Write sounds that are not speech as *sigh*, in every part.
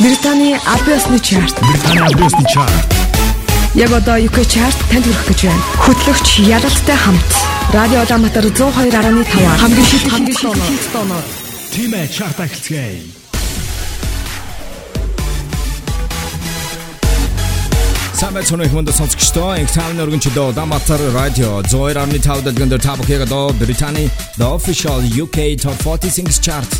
Британий албан ёсны чарт. Британий албан ёсны чарт. Яг одоо UK чарт танд хүрэх гэж байна. Хөтлөгч Яралтай хамт Радио Улаанбаатар 102.5 хамгийн шилдэг хамгийн тоноор. Тимэ чарт ахилцгээе. Самбай цонох хүнд сонсогчдоо их цааны өргөн чөлөө Улаанбаатар радио 102.5 дэлгэнд та бүхэнд Британий The Official UK Top 40 Singles Chart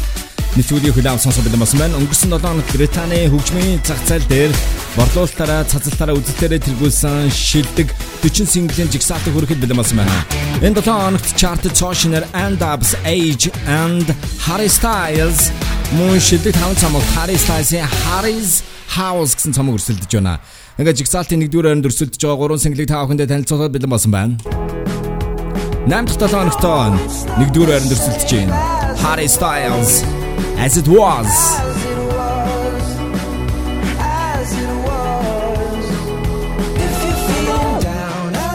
нэвтрүүлгийг хүлээв сонсоод байсан байна. Өнгөрсөн 7 хоног Британий хөгжмийн зах зээл дээр борлуулалтаараа цацалтаараа үзэлтээрээ тэргүүлсэн шилдэг 40 синглийн жигсаалтыг хүрэхэд бэлэн болсон байна. Энэ 7 хоногт чартд цоошнер And Up's Age and Harry Styles мөн шилдэг 5 цамог Harry Styles-ийн Harry's House гэсэн цамог өрсөлдөж байна. Ингээд жигсаалтын 1-р ойронд өрсөлдөж байгаа 3 синглийг та бүхэндээ танилцуулаад бэлэн болсон байна. 8 дахь 7 хоногт 1-р ойронд өрсөлдөж байна. Harry Styles as it was.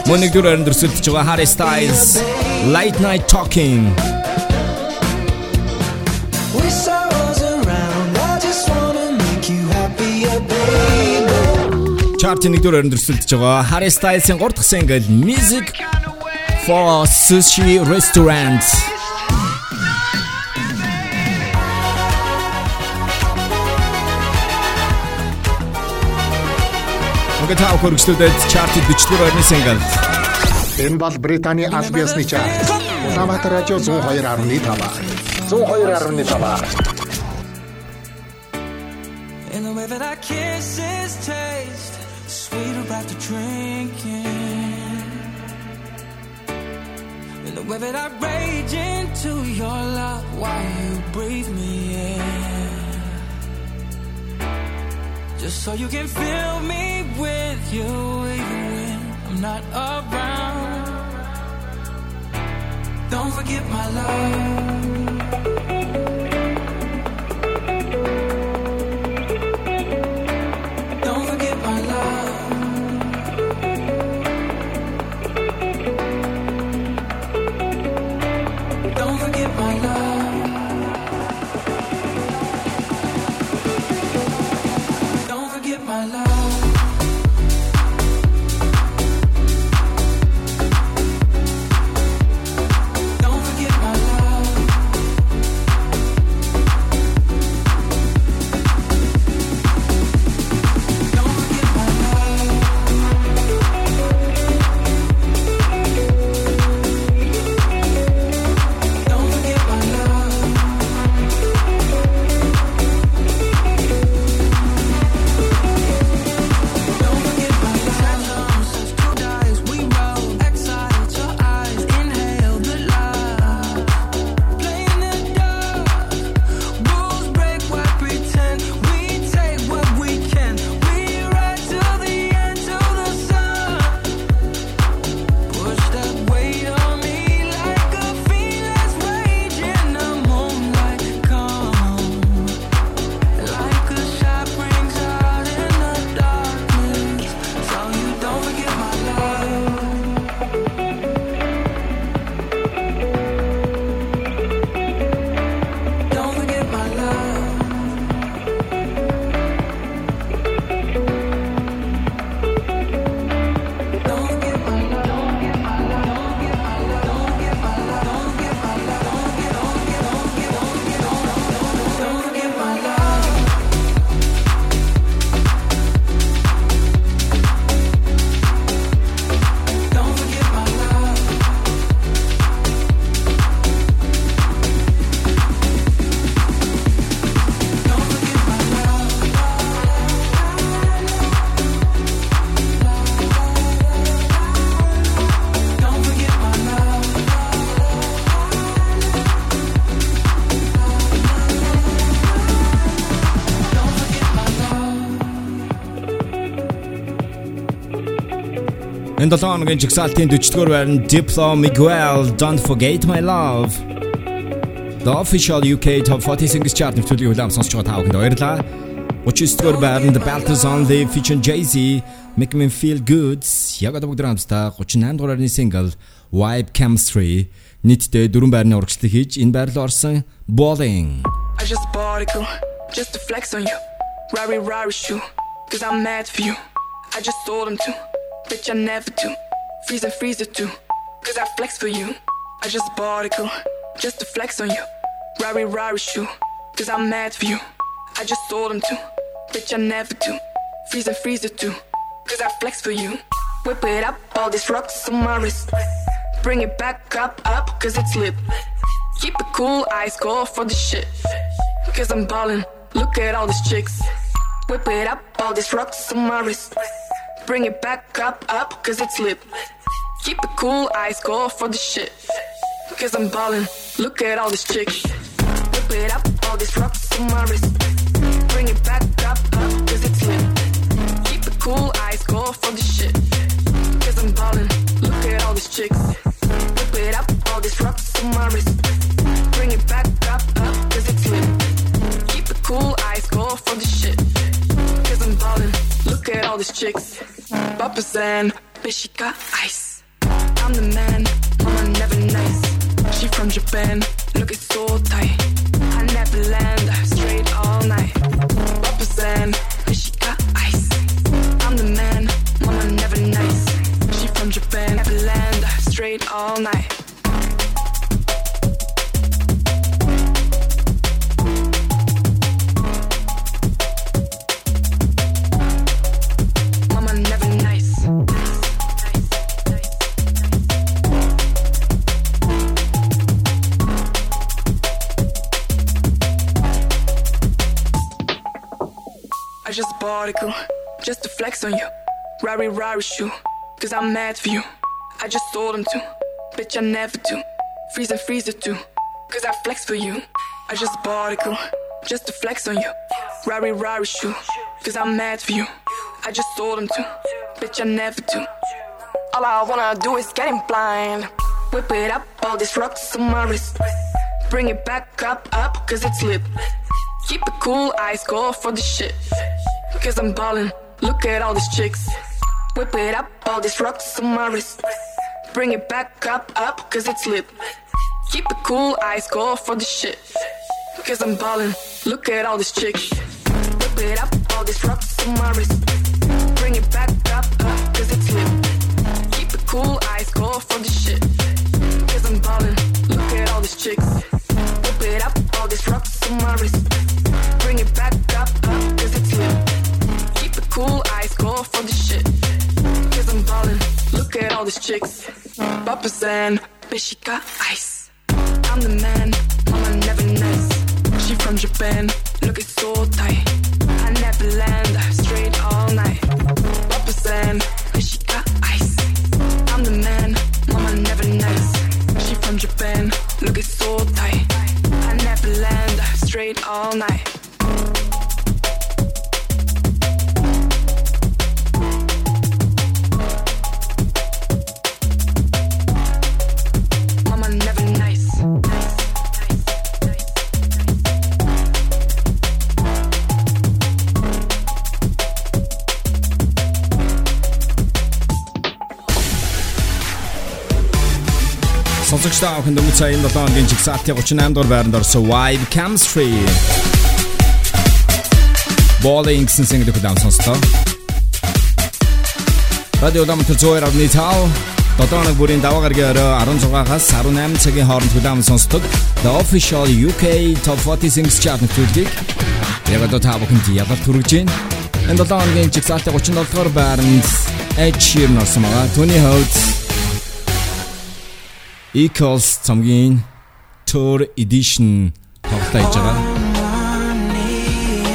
Мөнийг дүрээр дөрсөлдөж байгаа Harry Styles Late Night Talking Чартын нэг дүрээр дөрсөлдөж байгаа Harry Styles-ийн 3 дахь single Music for Sushi Restaurant Ингээд тав хөргөчлөдөд чарт 40 дугаар орны single. Энэ бол Британий аль биесны чарт. Улаанбаатар радио 102.5. 102.5. In the way that I kiss his taste sweet about the drinking In the way that I rage into your love while you breathe me Just so you can fill me with you even when I'm not around. Don't forget my love. Энэ 7 хоногийн жигсаалтын 40-р байрны Diplo Miguel Don't Forget My Love. The official UK Top 40 Singles Chart нэвтрүүлгийг хүлээн сонсож байгаа та бүхэнд баярлалаа. 39-р байранд Belters Only featuring Jay-Z Make Me Feel Good яг одоо бүгд хамтдаа 38 дугаар байрны single Vibe Chemistry нийтдээ дөрвөн байрны урагшлал хийж энэ байрлал орсон Balling. I just a particle, just a flex on you. Rari Rari shoe, cause I'm mad for you. I just told him to, bitch, I never do. Freeze and freeze it too, cause I flex for you. I just bought a girl, just to flex on you. Rari Rari shoe, cause I'm mad for you. I just told him to, bitch, I never do. Freeze and freeze it too, cause I flex for you. Whip it up, all these rocks on my wrist. Bring it back up, up, cause it's lit. Keep it cool, ice cold for the shit. Cause I'm ballin', look at all these chicks. Whip it up, all these rocks on my wrist. Bring it back up, up, cause it's lit. Keep it cool, eyes go for the shit. Cause I'm ballin', look at all these chicks. Whip it up, all these rocks on my wrist. Bring it back up, up, cause it's lit. Keep it cool, eyes go for the shit. Cause I'm ballin', look at all these chicks. Whip it up, all these rocks on my wrist. Bring it back up, up, cause it's lit. Keep it cool, eyes go for the shit. Look at all these chicks. Papa's and got ice. I'm the man, mama never nice. She from Japan, look it's so tight. I never land, straight all night. Papa's and got ice. I'm the man, mama never nice. She from Japan, never land, straight all night. Rari Rari shoe, cause I'm mad for you. I just told him to, bitch, I never do. Freeze and freeze it too, cause I flex for you. I just bought a girl just to flex on you. Rari Rari shoe, cause I'm mad for you. I just told him to, bitch, I never do. All I wanna do is get him blind. Whip it up, all these rocks on my wrist. Bring it back up, up, cause it's lit. Keep it cool, eyes go for the shit. Cause I'm ballin', look at all these chicks. Whip it up, all these rocks on my wrist. Bring it back up, up, cause it's lit. Keep it cool, ice go for the shit. Cause I'm ballin', look at all these chicks. Whip it up, all these rocks on my wrist. Bring it back up, up, cause it's lit. Keep it cool, ice go for the shit. Cause I'm ballin', look at all these chicks. Whip it up, all these rocks on my wrist. Bring it back up, up, cause it's lit. Keep it cool, ice go for the shit. Look at all these chicks. Papa's and Bishika ice. I'm the man, mama never nice. She from Japan, look it's so tight. I never land, straight all night. Papa's and Bishika ice. I'm the man, mama never nice. She from Japan, look it's so tight. I never land, straight all night. Сонсогч та бүхэнд өмнө сая 7 хоногийн жигсаалтын 38 дугаар байранд орсон Vibe Chemistry. Bowling гэсэн single хүлээн сонслоо. Радио Дамтар зөөр авны тав 7 хоног бүрийн даваа гарагийн орой 16-аас 18 цагийн хооронд хүлээн сонсдог The Official UK Top 40 Singles Chart нэвтрүүлгийг яг одоо та бүхэнд ялгалт хүргэж байна. Энэ 7 хоногийн жигсаалтын 37 дугаар байранд Ed Sheeran орсон байгаа. Түүний хувьд Equals цомгийн Tour Edition тоглож байгаа.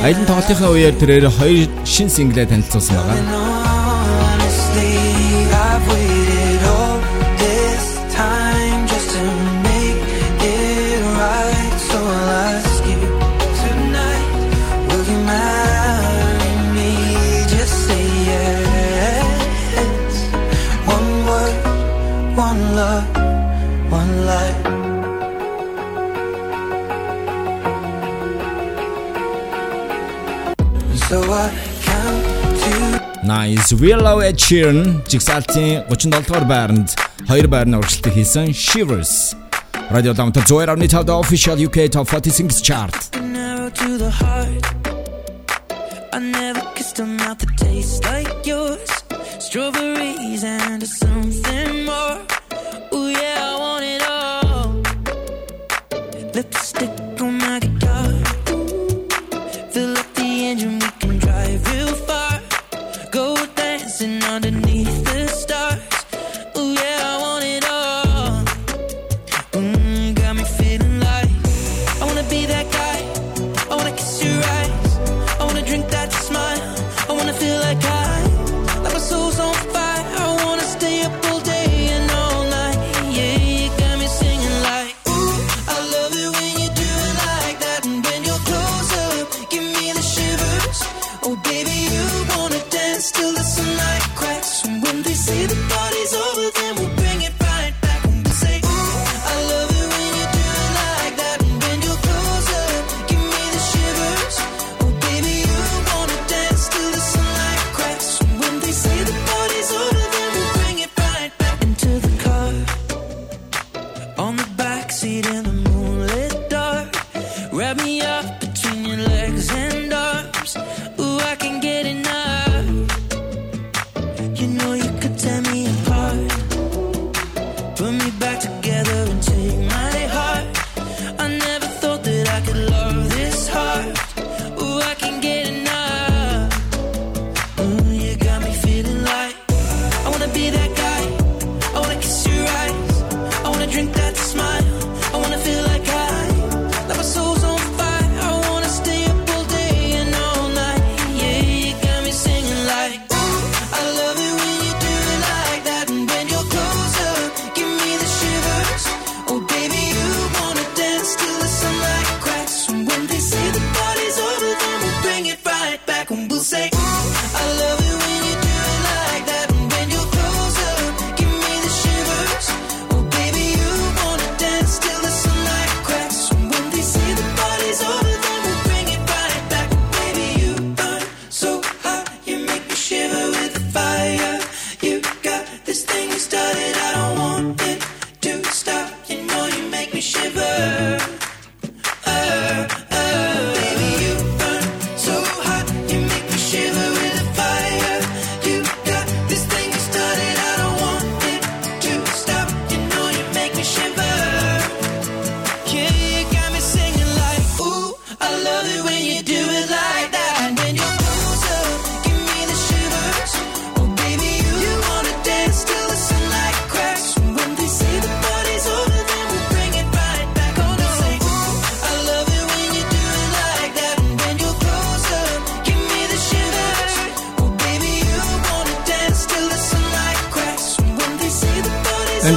Аялын тоглолтын үеэр тэрээр хоёр шин синглээ танилцуулсан байгаа. It's Willow Ed Sheeran жигсаалтын 37 дугаар байранд 2 байрны урагшилтыг хийсэн Shivers. Radio Downtown 102.5 the official UK Top 40 Singles chart. I never kissed a mouth that tastes like yours. Strawberries and something more. Ooh yeah.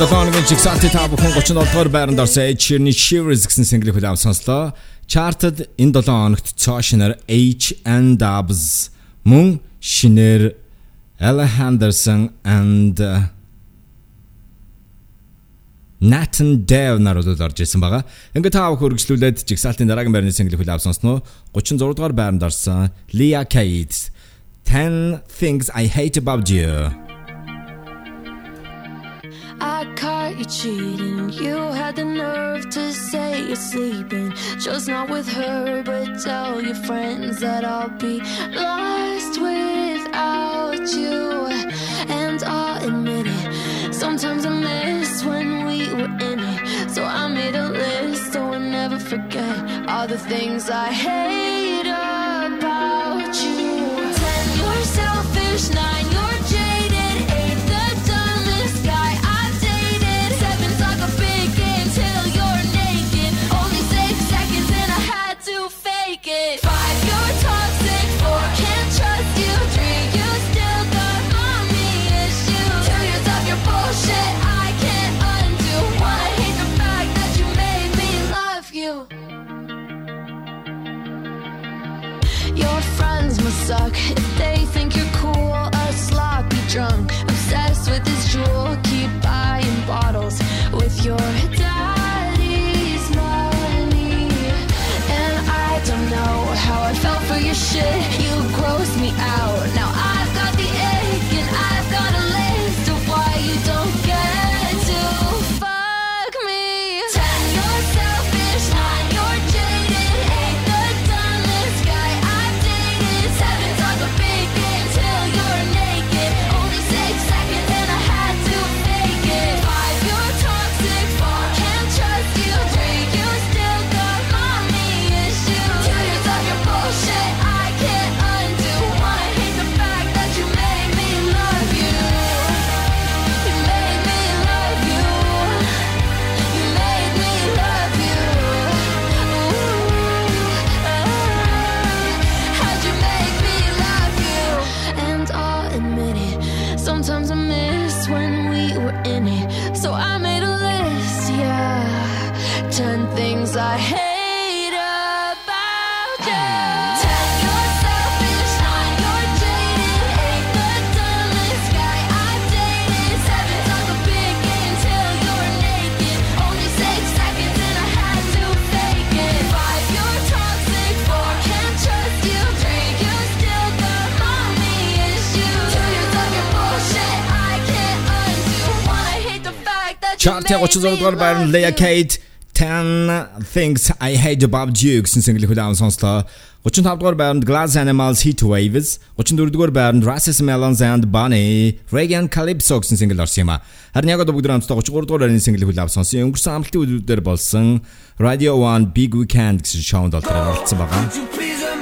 2007 оны жигсаалт та бүхэн 37 дугаар байранд орсон Ed Sheeran-ийн Shivers гэсэн single-ийг хүлээм сонслоо. Charted энэ 7 оногт цоо шинээр H and Dubs мөн шинээр Ella Henderson and uh, Nathan Dev нарууд орж ирсэн байгаа. Ингээ та бүхэн хөргөжлүүлээд жигсаалтын дараагийн байрны single-ийг хүлээм сонсноо 36 дугаар байранд орсон Leah Kate 10 Things I Hate About You I caught you cheating. You had the nerve to say you're sleeping. Just not with her, but tell your friends that I'll be lost without you. And I'll admit it. Sometimes I miss when we were in it. So I made a list so I never forget all the things I hated. drunk. Ногтя 36 дугаар байрны Leia Kate 10 Things I Hate About You гэсэн single хүлээвэн сонслоо. 35 дугаар байранд Glass Animals Heat Waves, 34 дугаар байранд Rassis Melons and Bunny, Regan Calypso гэсэн single орсон юм а. Харин яг одоо бүгд хамтдаа 33 дугаар байрны single хүлээв сонсон. Өнгөрсөн амралтын өдрүүдээр болсон Radio 1 Big Weekend гэсэн шоунд олдроор оролцсон байгаа.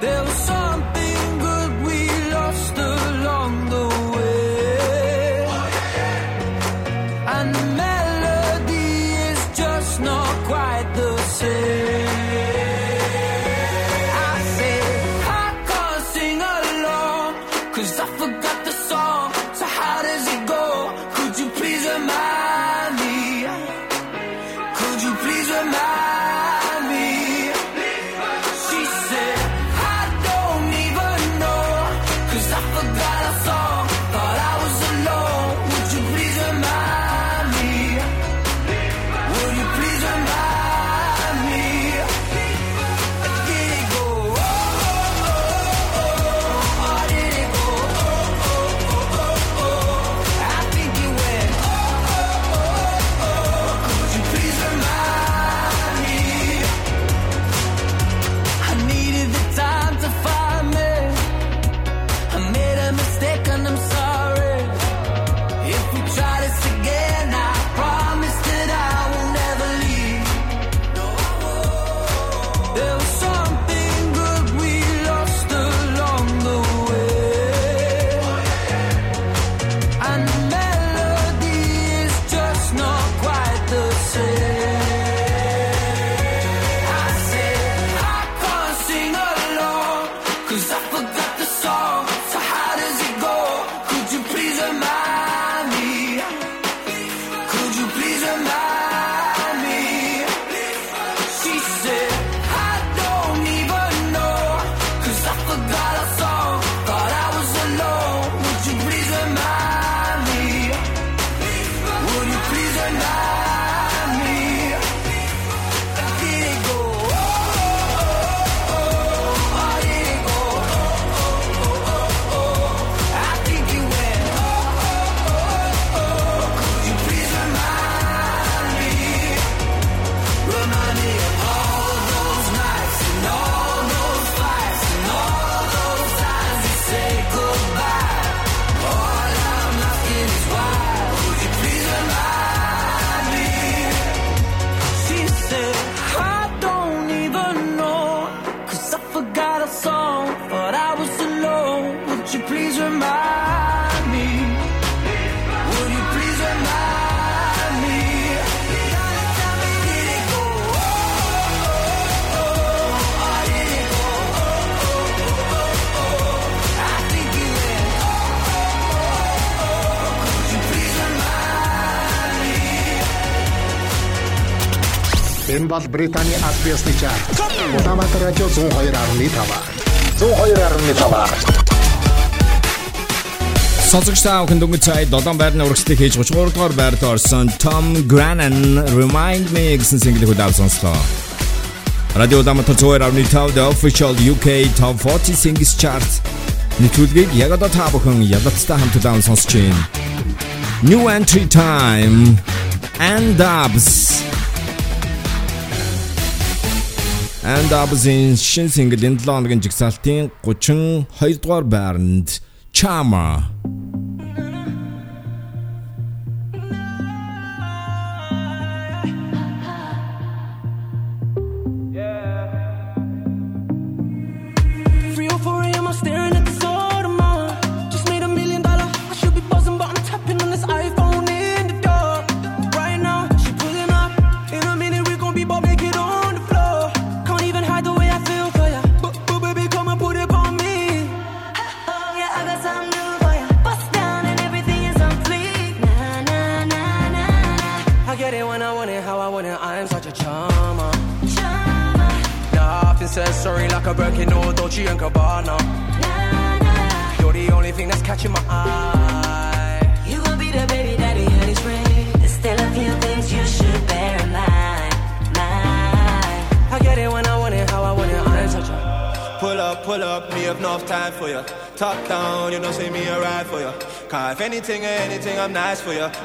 They'll радиосны чарт. Улаанбаатар радио 102.5. 102.5. Сонсогчдаа бүхэн дөнгөж цай 7 байрны урагшлыг хийж 33 дугаар байрт орсон Tom Grennan Remind Me гэсэн single-ийг удаан сонслоо. Радио Улаанбаатар 102.5 The Official UK Top 40 Singles Chart нэвтрүүлгийг яг одоо та бүхэн ядацтай хамт удаан сонсож байна. New entry time and dubs And Abzin шин синглийн 7 хоногийн жигсаалтын 32 дугаар байранд Chama.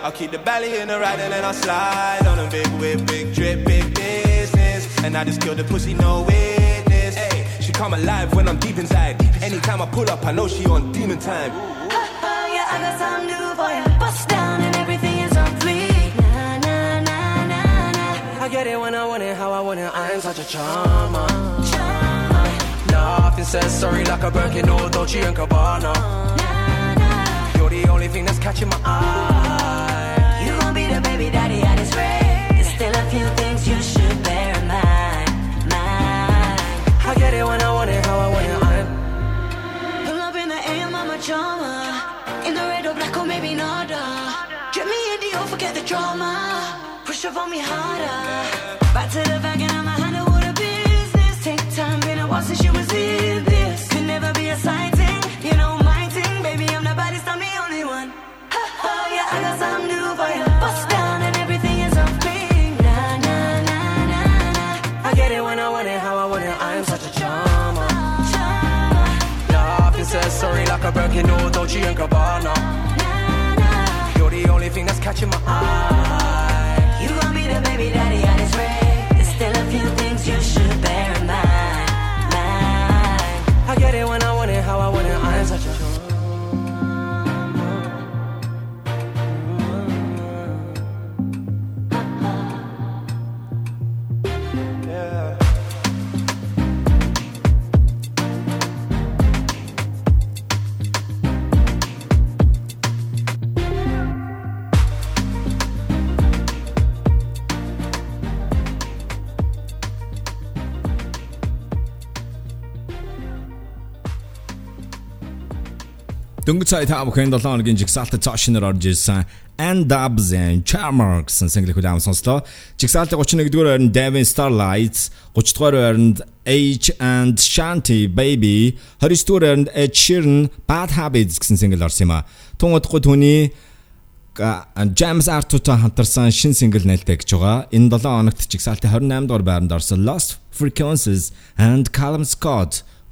Nice for you. I'll keep the belly in the ride and then I'll slide on a big whip, big drip, big business. And I just kill the pussy, no witness. Hey, she come alive when I'm deep inside. Anytime I pull up, I know she on demon time. Oh, yeah, I got something new for you. Bust down and everything is on fleek. Nah, nah, nah, nah, nah. I get it when I want it, how I want it, I'm such a charmer. Charmer. Nothing says sorry like a Birkin or Dolce and Gabbana. Nah, nah. You're the only thing that's catching my eye. Baby daddy of his ring. There's still a few things you should bear in mind. mind. I get it when I want it, how I want it, I'm. Pull up in the AM, I'm a charmer. In the red or black or maybe nada. Get uh. me in the forget the drama. Push up on me harder. Back to the back and I'ma handle all the business. Take time, been a while since you was in this. Could never be a sighting, you know my thing. Baby, I'm baddest, I'm the only one. Ha, *laughs* oh, yeah, I got something new for you. Bust when I want it, how I want it, I'm such a charmer. Nothing says sorry like a Birkin or Dolce and Gabbana. You're the only thing that's catching my eye. You gon' be the baby daddy of this Дөнгөж сая та бүхэн 7 хоногийн жигсаалтад цаашнаар орж ирсэн And Dubs and Charmer гэсэн single хүлээм сонслоо. Жигсаалтын 31-р байранд Devin Starlight, 30-р байранд H and Shanty Baby, 29-р байранд Ed Sheeran Bad Habits гэсэн single орсон юм а. Тун удахгүй түүний James Arthur-тай хамтарсан шинэ single нээлттэй гэж байгаа. Энэ 7 хоногт жигсаалтын 28 дугаар байранд орсон Lost Frequencies and Callum Scott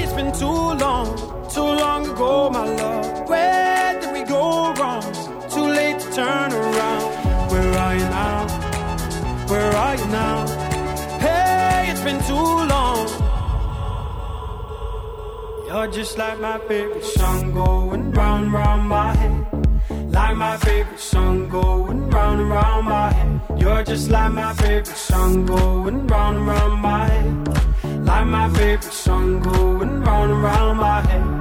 It's been too long, too long ago, my love. Where did we go wrong? Too late to turn around. Where are you now? Where are you now? Hey, it's been too long. You're just like my favorite song going round, round my head. Like my favorite song going round and round my head. You're just like my favorite song going round and round my head. Like my favorite song going round and round my head.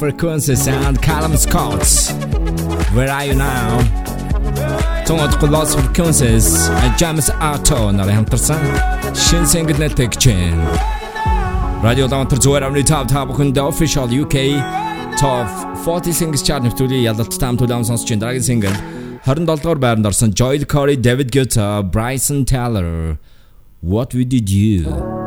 Frequencies and Callum Scott. Where are you now? Тонот Gloss Frequencies and James Arto нарын хамтарсан шин single нэтгэж байна. Радио Даунтер зүгээр амны тав та бүхэнд official UK top 40 singles chart нэвтрүүлгийн ялалт таам төлөв сонсч байна. Дараагийн single 27 дугаар байранд орсон Joel Corey, David Guetta, Bryson Taylor. What we did you?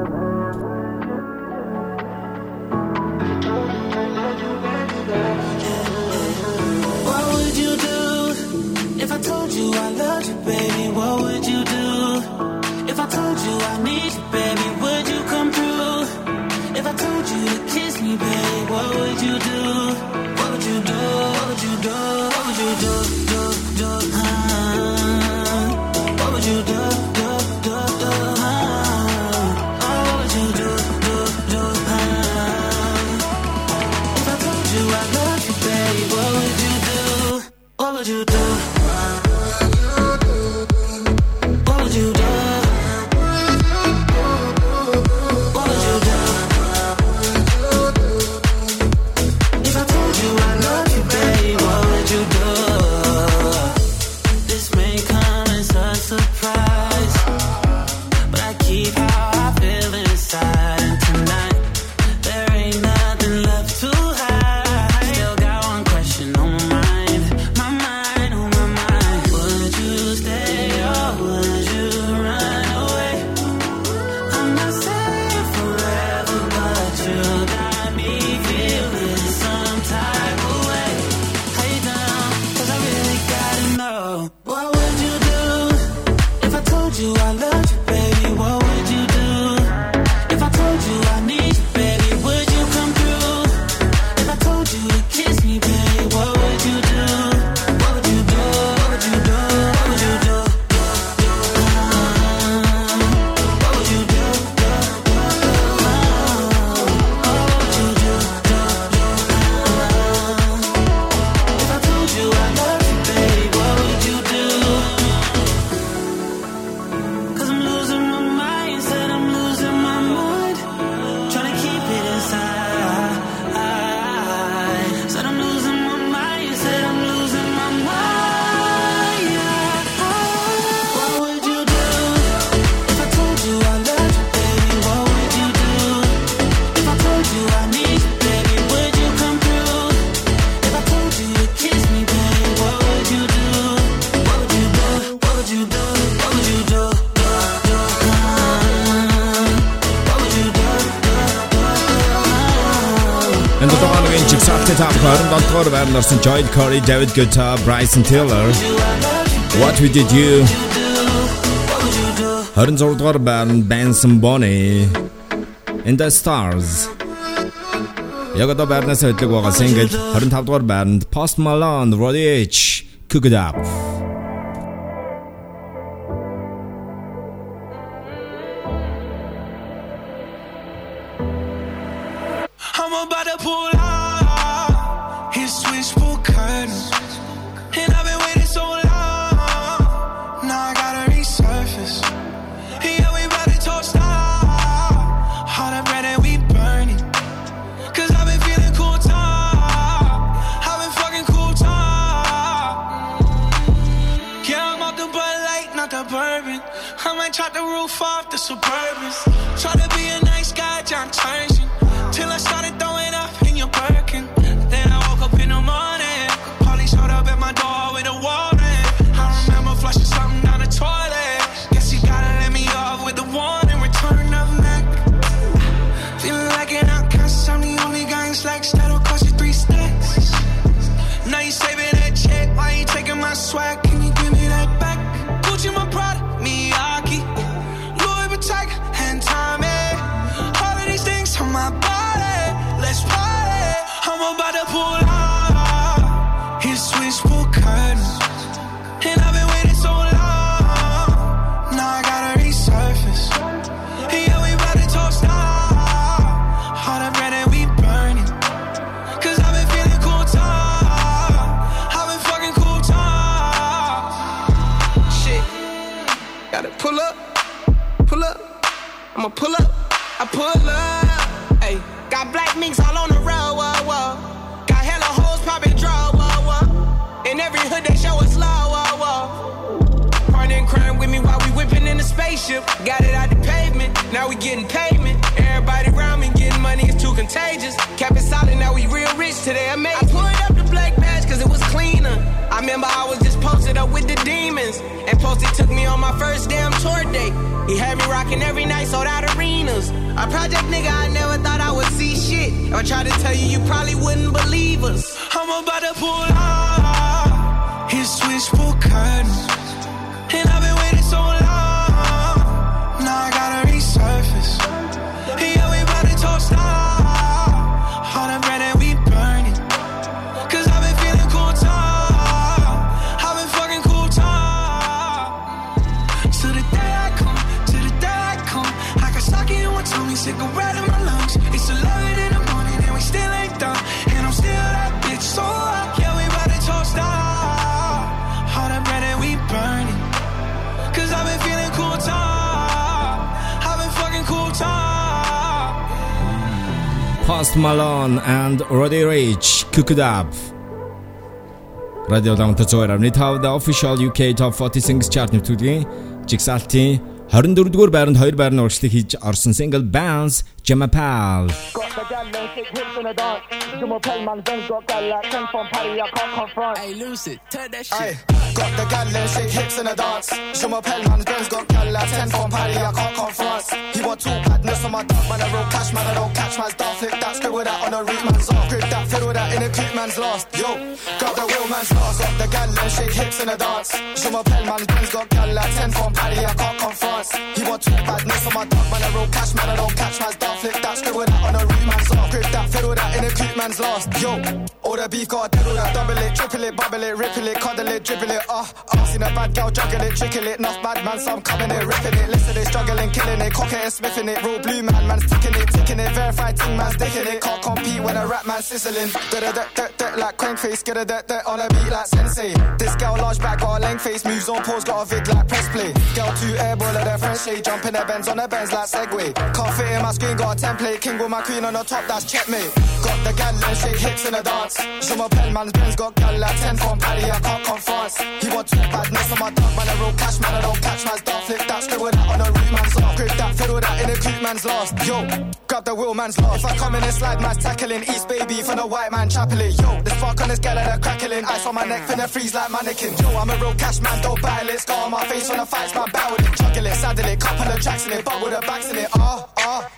you I love Lloyd Corey, David Guetta, Bryson Tiller. What we did you? 26 дугаар байранд Benson Bonny In the Stars. Яг одоо байрнаас хөдлөг байгаа single 25 дугаар байранд Post Malone, Roddy H, Cook It Up. slow, whoa, crime with me while we whipping in the spaceship. Got it out the pavement, now we getting payment. Everybody around me getting money is too contagious. Kept it solid, now we real rich today, I made I pulled up the black badge cause it was cleaner. I remember I was just posted up with the demons. And Posted took me on my first damn tour date. He had me rocking every night, sold out arenas. A project nigga, I never thought I would see shit. If I tried to tell you, you probably wouldn't believe us. I'm about to pull out his switchboard curtains. And I've been waiting so long. Post Malone and Roddy Rich Cooked Up. Radio Дамт зөөр авны тав the official UK Top 40 Singles Chart нэвтрүүлгийн жигсаалтын 24-р байранд 2 байрны урагшлыг хийж орсон single Bounce Jamapal. Got the gal and shake hips in the dance. Jumbo Pellman, then got gal like 10 from Paris, I can't confront. Hey, Lucid, turn that Aye. Got the gal and shake hips in the dance. Show my Pellman's Benz got gal like 10 from Paris, I can't confront. He want two badness on my dog, man, I roll cash, man, I don't catch man's dog. Flip that, scribble that on a root man's off. Grip that, fiddle that in a creep man's lost. Yo, got the real man's lost. Got the gal and shake hips in the dance. Show my Pellman's Benz got gal like 10 from Paris, I can't confront. He want two badness on my dog, man, I roll cash, man, I don't catch man's dog. Flip that, scribble that on a root man's off. Grip that, fiddle that in a creep man's lost. Yo, all the beef got a diddle that, double it, triple it, bubble it, ripple it, cuddle it, dribble it, ah, uh, uh. Seen a bad girl juggle it, trickle it, enough bad man, some coming it, ripping it, listen it, struggling, killing it, cocking it, smithing it, real blue man, man's ticking it, ticking it, verified ting man's dicking it, can't compete when a rap man sizzling. Da da da da like crank face, get a da da on a beat like sensei. This girl large back got a length face, moves on pause, got a vid like press play. Girl two airball at her French shade, jump in her Benz on her Benz like Segway. Can't fit in my screen, got a template, king with my queen on the top, that's checkmate. Got the gal and shake hips in a dance. Show my pen man's Benz got gal like 10 from Paddy, I can't come confront. He want two badness on my dog, man, I roll cash, man, I don't catch man's dog. Flip that, scribble that on a root man's off. Grip that, fiddle that in a creep man's lost. Yo, grab the wheel man's lost. If I come in and slide, man's tackling. East baby from the white man chapel it. Yo, the spark on this gal at crackling. Ice on my neck, finna freeze like mannequin. Yo, I'm a real cash man, don't battle it. Scar on my face when the fights, man, battle it. Juggle it, saddle it, couple of tracks in it, but with the backs in it. Ah, ah.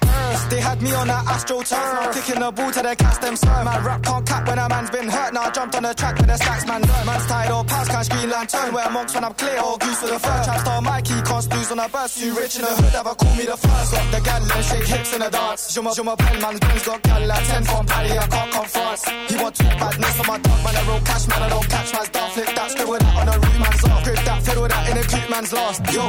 They had me on that astro turn. Now kicking the ball to the cast them sir. Man, rap can't cap when a man's been hurt. Now I jumped on the track with the stacks, man. Learn. Man's tied or pass, cash green lantern. Wear monks when I'm clear or goose for the fur. Trap star Mikey, can't snooze on a bus. You rich in the hood, ever call me the first. Got the gal and shake hips in the dance. My, show my pen, man's Benz got gal like 10 from Paddy, I can't confront. He want two badness on my dog, man. I roll cash, man. I don't catch man's dog. Flip that, scribble that on a root man's off. Grip that, fiddle that in a creep man's lost. Yo,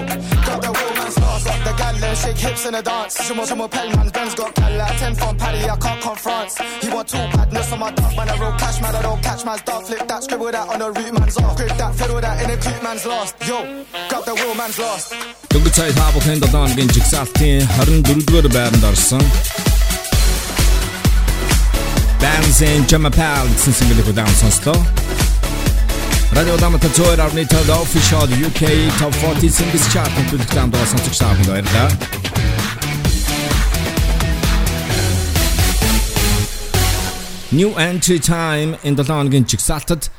got the real man's lost. Got the gal and shake hips in the dance. Show my, show my pen, man's Benz got gal like 10 from Paddy, I can't confront. He want two badness on my dog, man. I roll cash, man. I don't catch man's dog. Flip that, scribble that on a root man's off. Grip that, fiddle that in a creep man's lost. Yo, got the real man's lost. Дөнгөж сая та бүхэн 7 хоногийн жигсаалтын 24-р байранд орсон. Dancing Jamapal гэсэн single-ийг удаан сонслоо. Radio Damata Tour авны тод official UK Top 40 Singles Chart нэвтрүүлэгт хамт сонсогч та бүхэнд баярлалаа. New Entry Time энэ 7 хоногийн жигсаалтад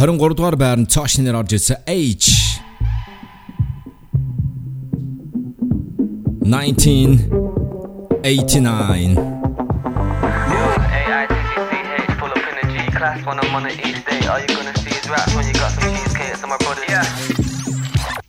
23 дугаар байранд цааш нэр орж ирсэн H 1989 class when I'm on the east day. All you gonna see is raps when you got some cheesecake. So my brothers. Yeah.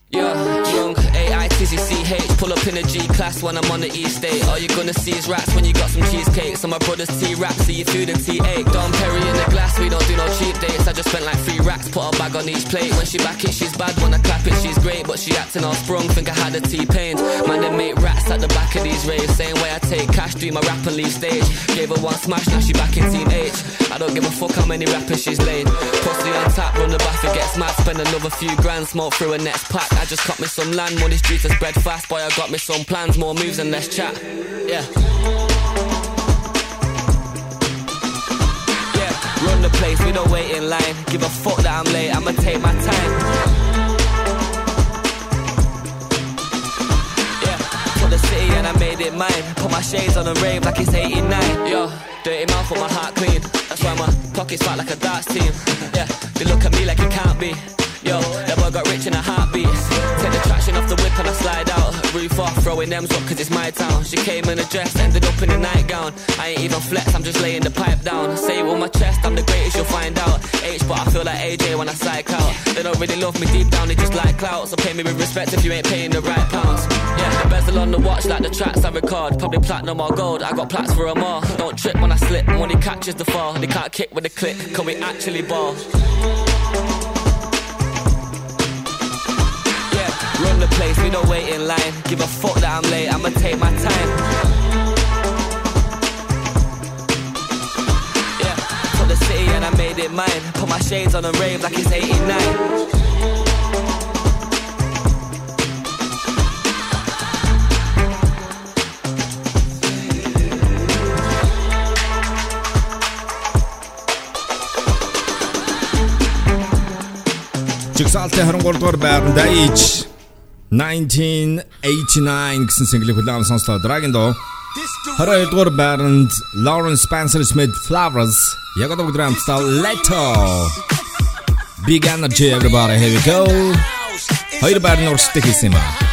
Yeah, young A-I-T-Z-C-H Pull up in a G-class when I'm on the East Day. All you gonna see is rats when you got some cheesecake. So my brother's T-rap, see your food and T8 Dom Perry in the glass, we don't do no cheap dates. I just spent like three racks, put a bag on each plate. When she back it, she's bad, when I clap it, she's great. But she acting all sprung, think I had a T-pain Man, they make rats at the back of these raves. Same way I take cash, do my rap and leave stage. Gave her one smash, now she back in H. I don't give a fuck how many rappers she's laid. Pussy on tap, run the bath, it gets mad. Spend another few grand, smoke through a next pack. I just cut me some land, money streets to spread fast. Boy, I got me some plans, more moves and less chat Yeah Yeah, run the place, we don't wait in line Give a fuck that I'm late, I'ma take my time Yeah, for the city and I made it mine. Put my shades on and rave like it's 89. Yo, dirty mouth with my heart clean. That's why my pockets fat like a darts team. Yeah, they look at me like it can't be. Yo, that boy got rich in a heartbeat. Off the whip and I slide out. Roof off, throwing them up cause it's my town. She came in a dress, ended up in a nightgown. I ain't even flex, I'm just laying the pipe down. Say it my chest, I'm the greatest, you'll find out. Aitch, but I feel like AJ when I psych out. They don't really love me deep down, they just like clout. So pay me with respect if you ain't paying the right pounds. Yeah, the bezel on the watch like the tracks I record. Probably platinum or gold, I got plats for 'em all. Don't trip when I slip, he catches the fall. They can't kick with a click, can we actually ball? Run the place, we don't wait in line. Give a fuck that I'm late, I'ma take my time. Yeah, took the city and I made it mine. Put my shades on and rave like it's 89. Жигсаалтын 23 дугаар байранд Age 1989 гэсэн single-ийг хүлээн сонслоо. Dragon Dog 22 дугаар байранд Lawrence Spencer Smith Flowers яг одоо бүгд хамтдаа Leto Big Energy everybody here we go. Хоёр байрны урсдаг хийсэн юм аа.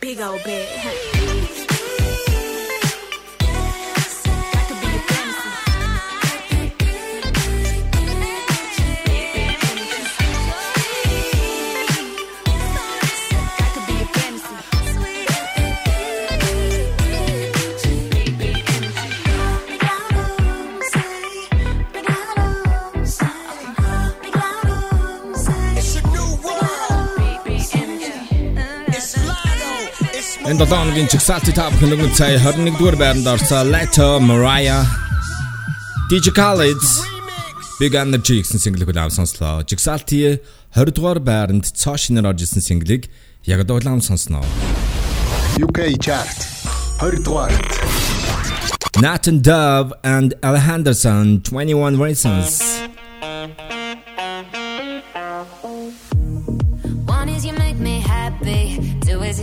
Waist, Salty Top хөнгөн цай 21-р байранд орсон Lato Mariah DJ Khaled Big Energy гэсэн single-ийг авсан сонслоо. Jigsaw-ийн 20-р байранд цоо шинээр орж исэн single-ийг яг одоо улам сонсноо. UK chart 20-р. Nathan Dove and Alejandro San 21 Reasons.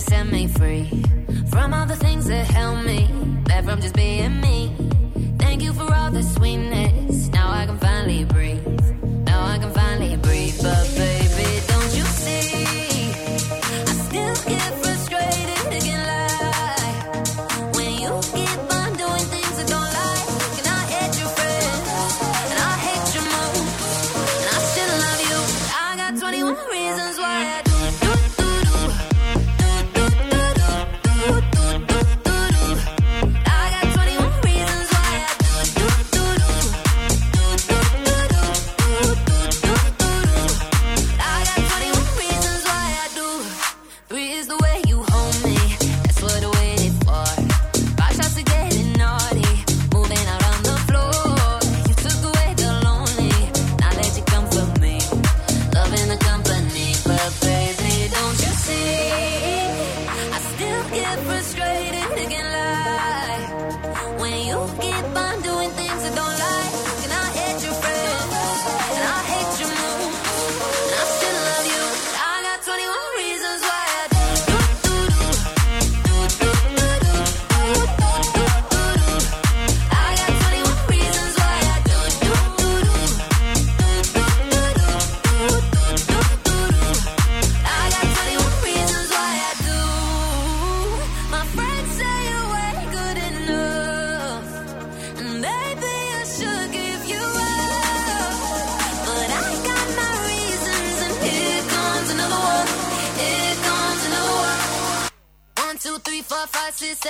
Set me free from all the things that held me back from just being me. Thank you for all the sweetness. Now I can finally breathe.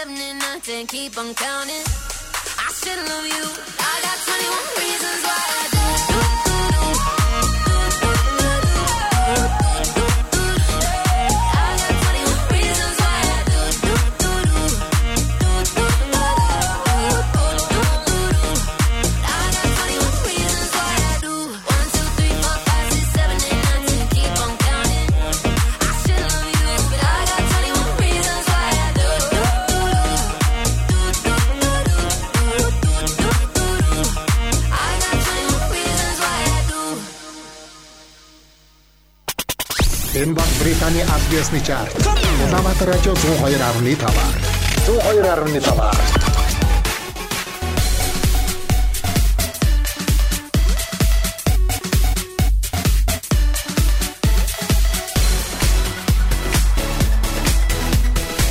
Seven, and. Keep on counting. I should love you. I got 21 reasons why I таны SBS-ны чарт. Улаанбаатар радио 102.5. 102.5.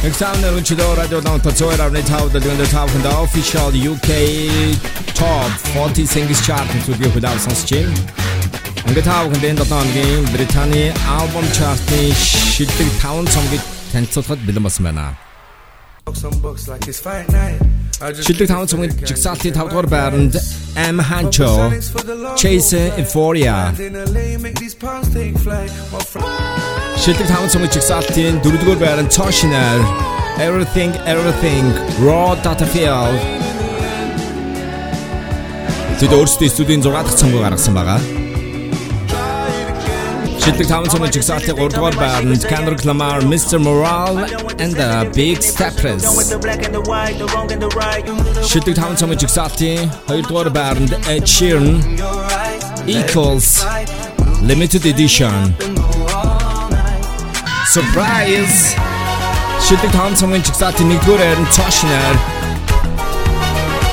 Examiner Unchido Radio Downtown Zoe Ravne Tau the Dunder Tau from the official UK Top 40 Singles Chart to be without some stream. Ингээд тав хүн дэнд 7 өдрийн Британий album chart-ийн шилдэг 5 цомгийг танилцуулахад бэлэн болсон байна. Шилдэг 5 цомгийн жигсаалтын 5 дугаар байранд M Hancho Chase Euphoria. Шилдэг 5 цомгийн жигсаалтын 4 дугаар байранд Toshiner Everything Everything Raw Data Field Тэд өөрсдөө студийн 6 дахь цомгоо гаргасан байгаа. Шилдэг 5 цомгийн жигсаалтын 3 дугаар байранд Kendrick Lamar Mr. Morale and the Big Steppers The black and the white, the wrong and the right. You Шилдэг 5 цомгийн жигсаалтын 2 дугаар байранд Ed Sheeran Equals Limited Edition Surprise Шилдэг 5 цомгийн жигсаалтын 1 дугаар байранд Toshner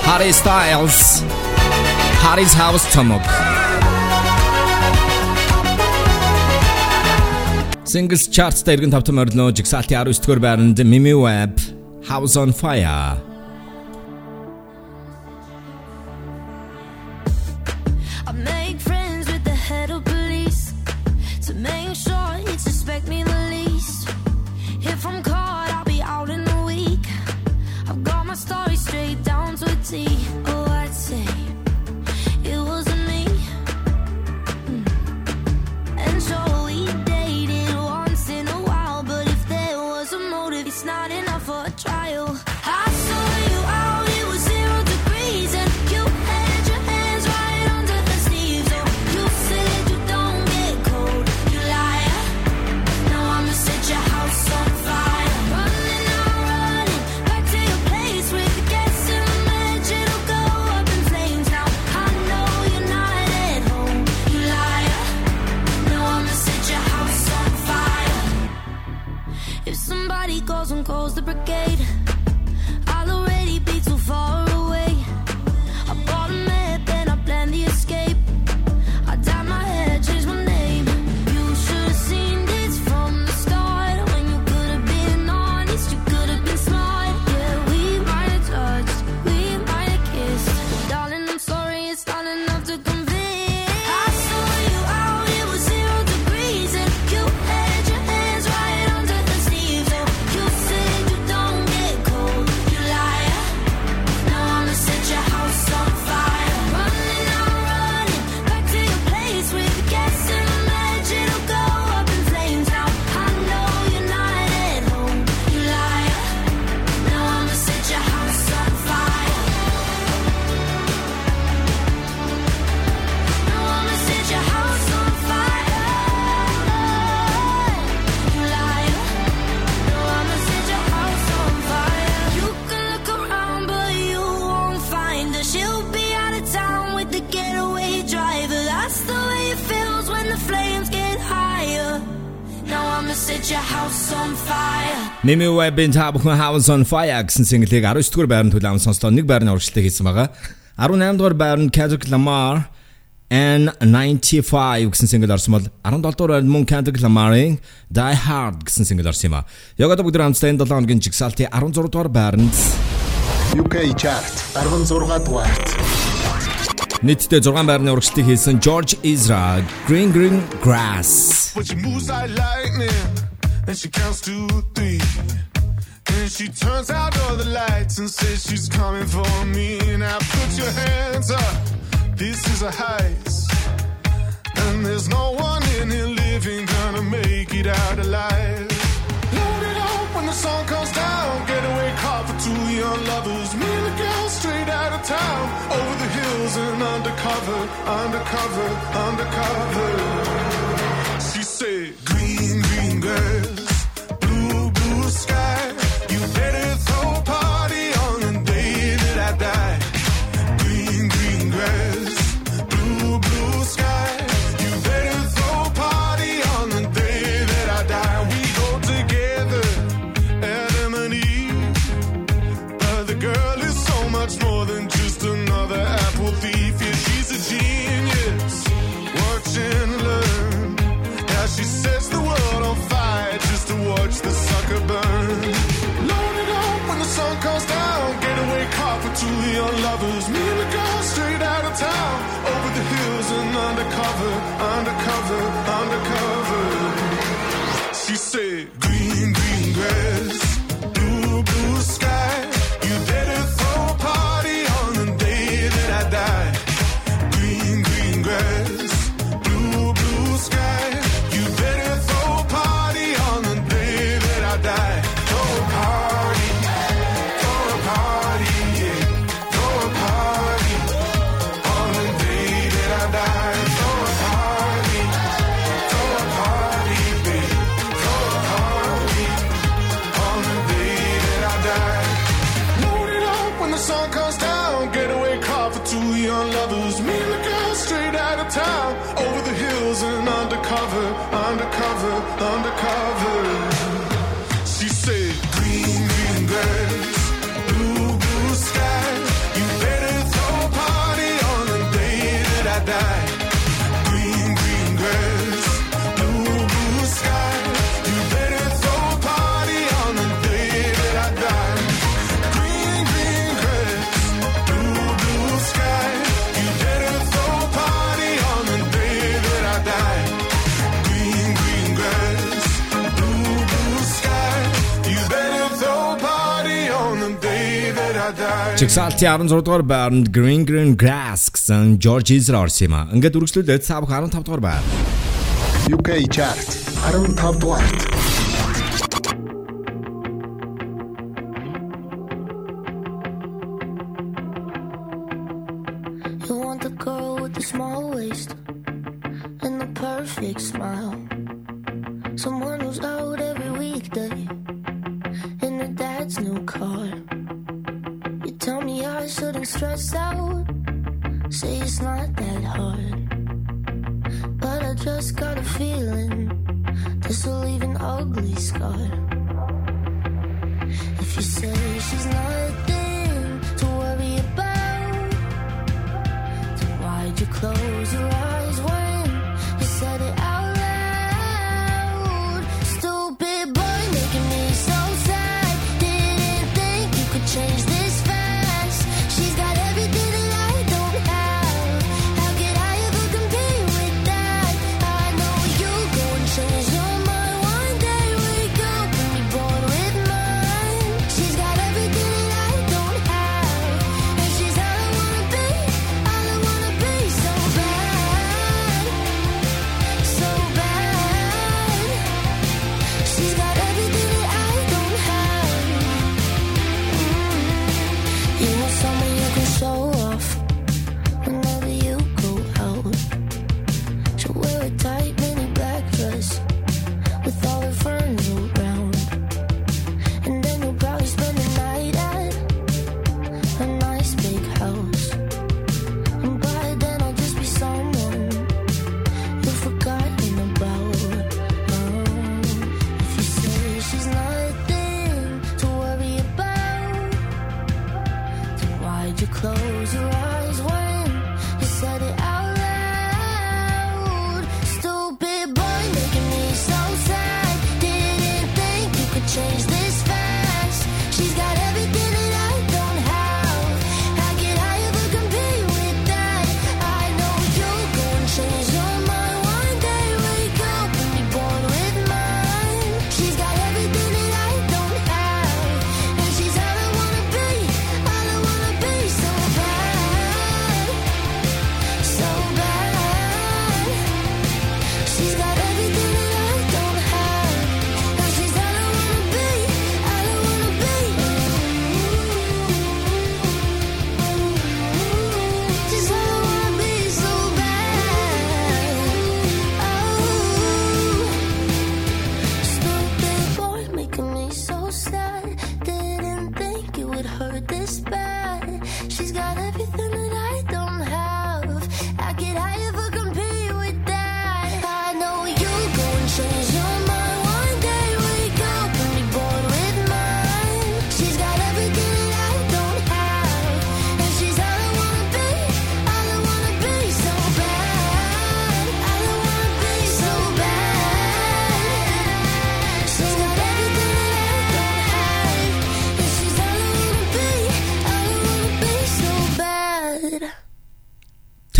Harry Styles Harry's House цомог Singles Charts дээр иргэн тавтан морилно жигсаалтын 19 дугаар байранд Mimi Webb House on Fire Now I'ma set your house on fire. Mimi Webb-ийн та бүхэн House on Fire гэсэн single-ийг 19 дугаар байранд хүлээн сонслоо. Нэг байрны урагшлалт хийсэн байгаа. 18 дугаар байранд Kendrick Lamar N95 гэсэн single орсон бол 17 дугаар байранд мөн Kendrick Lamar-ийн Die Hard гэсэн single орсон юм а. Яг одоо бүгд хамтдаа энэ 7 хоногийн жигсаалтын 16 дугаар байранд UK chart 16 дугаарт. Нийтдээ 6 байрны урагшлыг хийсэн George Ezra Green Green Grass. But she moves like lightning and she counts to 3. And she turns out all the lights and says she's coming for me. And I put your hands up. This is a heist. And there's no one in here living gonna make it out alive. Load it up when the sun comes down. Getaway car for two young lovers. Me town, over the hills and undercover, undercover, undercover. She said, Green, green girl. Чигсалти 16 дугаар байранд Green Green Grass гэсэн George Ezra орсон юм аа. Ингээд үргэлжлүүлээд Сабх 15 дугаар байр. UK chart 15 дугаарт.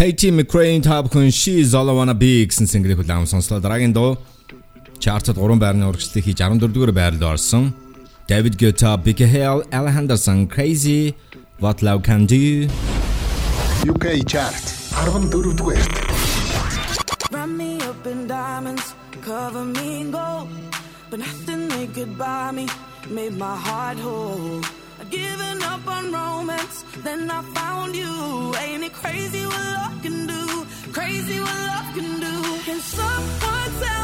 Katy McRae Top Queen She's All I Wanna Be гэсэн single-ийг хүлээм сонслоо. Дараагийн дуу чартад 3 байрны урагшлалыг хийж 14 дугаар байранд орсон. David Guetta, Big Hell, Alejandroson Crazy What Love Can Do UK chart 14 дугаарт. Run me up in diamonds, cover me in gold, but nothing they could buy me made my heart whole. giving up on romance. Then I found you. Ain't it crazy what love can do? Crazy what love can do. Can someone tell?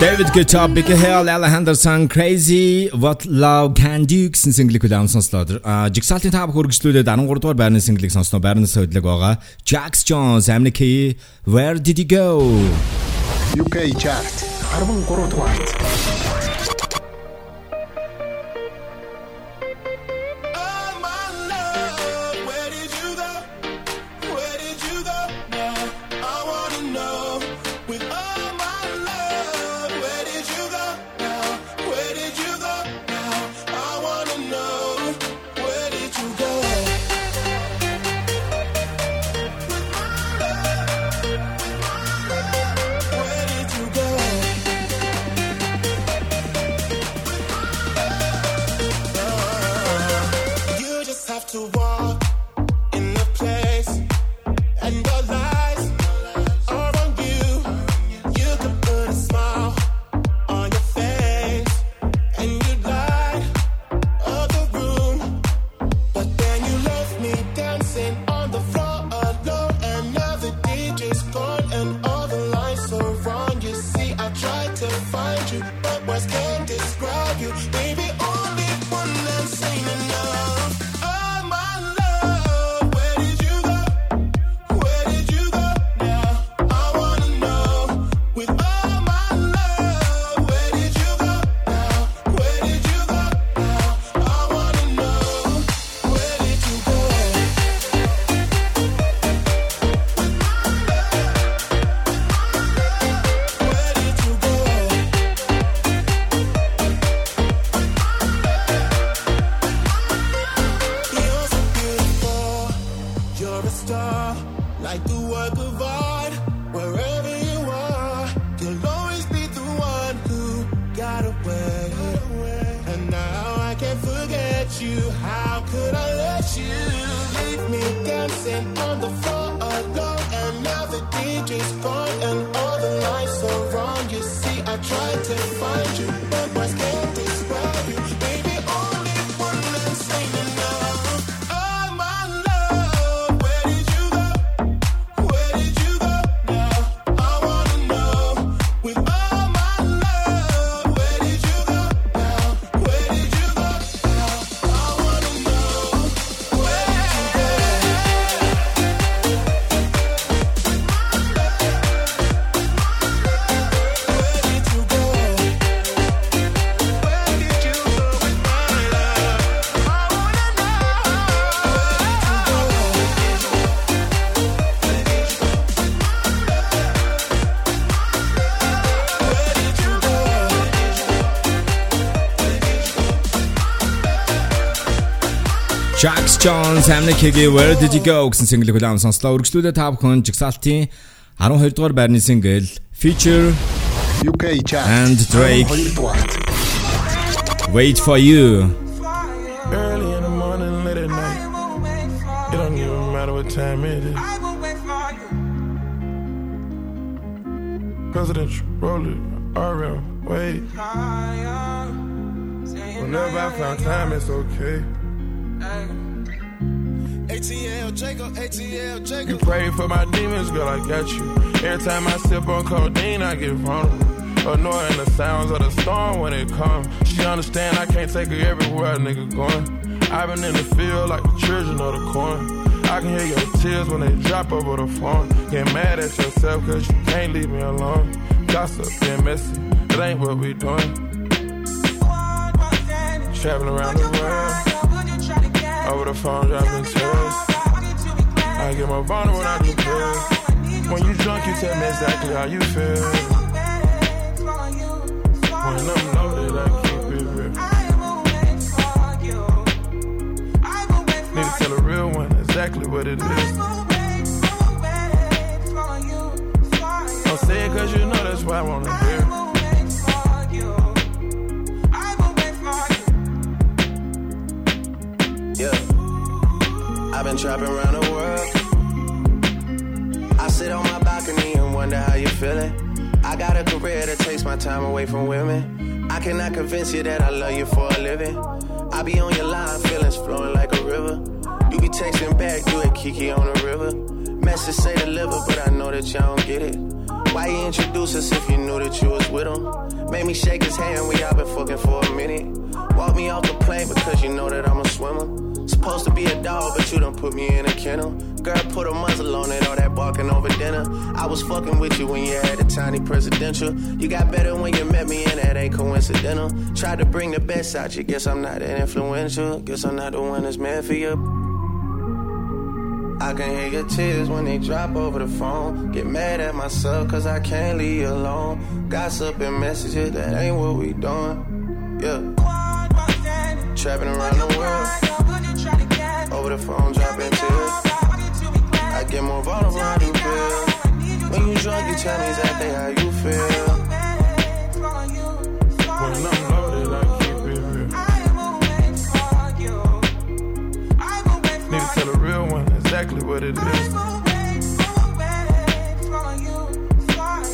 David Guetta, Big Hell, Alejandro San Crazy, What Love Can Do гэсэн single-ийг хүлээм сонслоо. А Jigsaw-ийн та бүхэн хөргөжлүүлээд 13 дугаар байрны single-ийг сонсноо. Байрнаас хөдлөг байгаа. Jax Jones, Amna Key, Where Did You Go? UK chart 13 дугаарт. Jones MNEK Higgy Where Did You Go гэсэн single-ийг хүлээн сонслоо. Үргэлжлүүлээ та бүхэн Жигсаалтын 12 дугаар байрны single Future UK Chat and Drake Wait for you. Early in the morning, late at night. It don't even matter what time it is. Presidential roller, RM, wait. Whenever I find time, it's okay. ATL Jacob, ATL Jacob. You pray for my demons, girl, I got you. Every time I sip on codeine, I get vulnerable. Annoying the sounds of the storm when it comes. She understand I can't take her everywhere, a nigga going. I've been in the field like the children of the corn. I can hear your tears when they drop over the phone. Get mad at yourself cause you can't leave me alone. Gossip and messy, it ain't what we doing. Traveling around the world. Over the phone, dropping tears. I get more vulnerable when I do pills. When you drunk, you tell me exactly how you feel. When I'm loaded, I keep it real. Need to tell a real one exactly what it is. Don't say it cause you know that's why I wanna hear. Yeah. I've been trapping around the world. I sit on my balcony and wonder how you're feeling. I got a career that takes my time away from women. I cannot convince you that I love you for a living. I be on your line, feelings flowing like a river. You be texting back, you and Kiki on the river. Message say deliver, but I know that y'all don't get it. Why you introduce us if you knew that you was with him? Made me shake his hand, we all been fucking for a minute. Walk me off the plane because you know that I'm a swimmer. Supposed to be a dog, but you done put me in a kennel. Girl, put a muzzle on it, all that barking over dinner. I was fucking with you when you had a tiny presidential. You got better when you met me, and that ain't coincidental. Tried to bring the best out you, guess I'm not that influential. Guess I'm not the one that's meant for you. I can hear your tears when they drop over the phone. Get mad at myself cause I can't leave you alone. Gossip and messages, that ain't what we doing. Yeah. Trapping around the world. Over the phone, dropping tears. I get more vulnerable I do pills. When you drunk, you tell me exactly how you feel. When I'm loaded, I keep it real. Need tell a real one exactly what it is.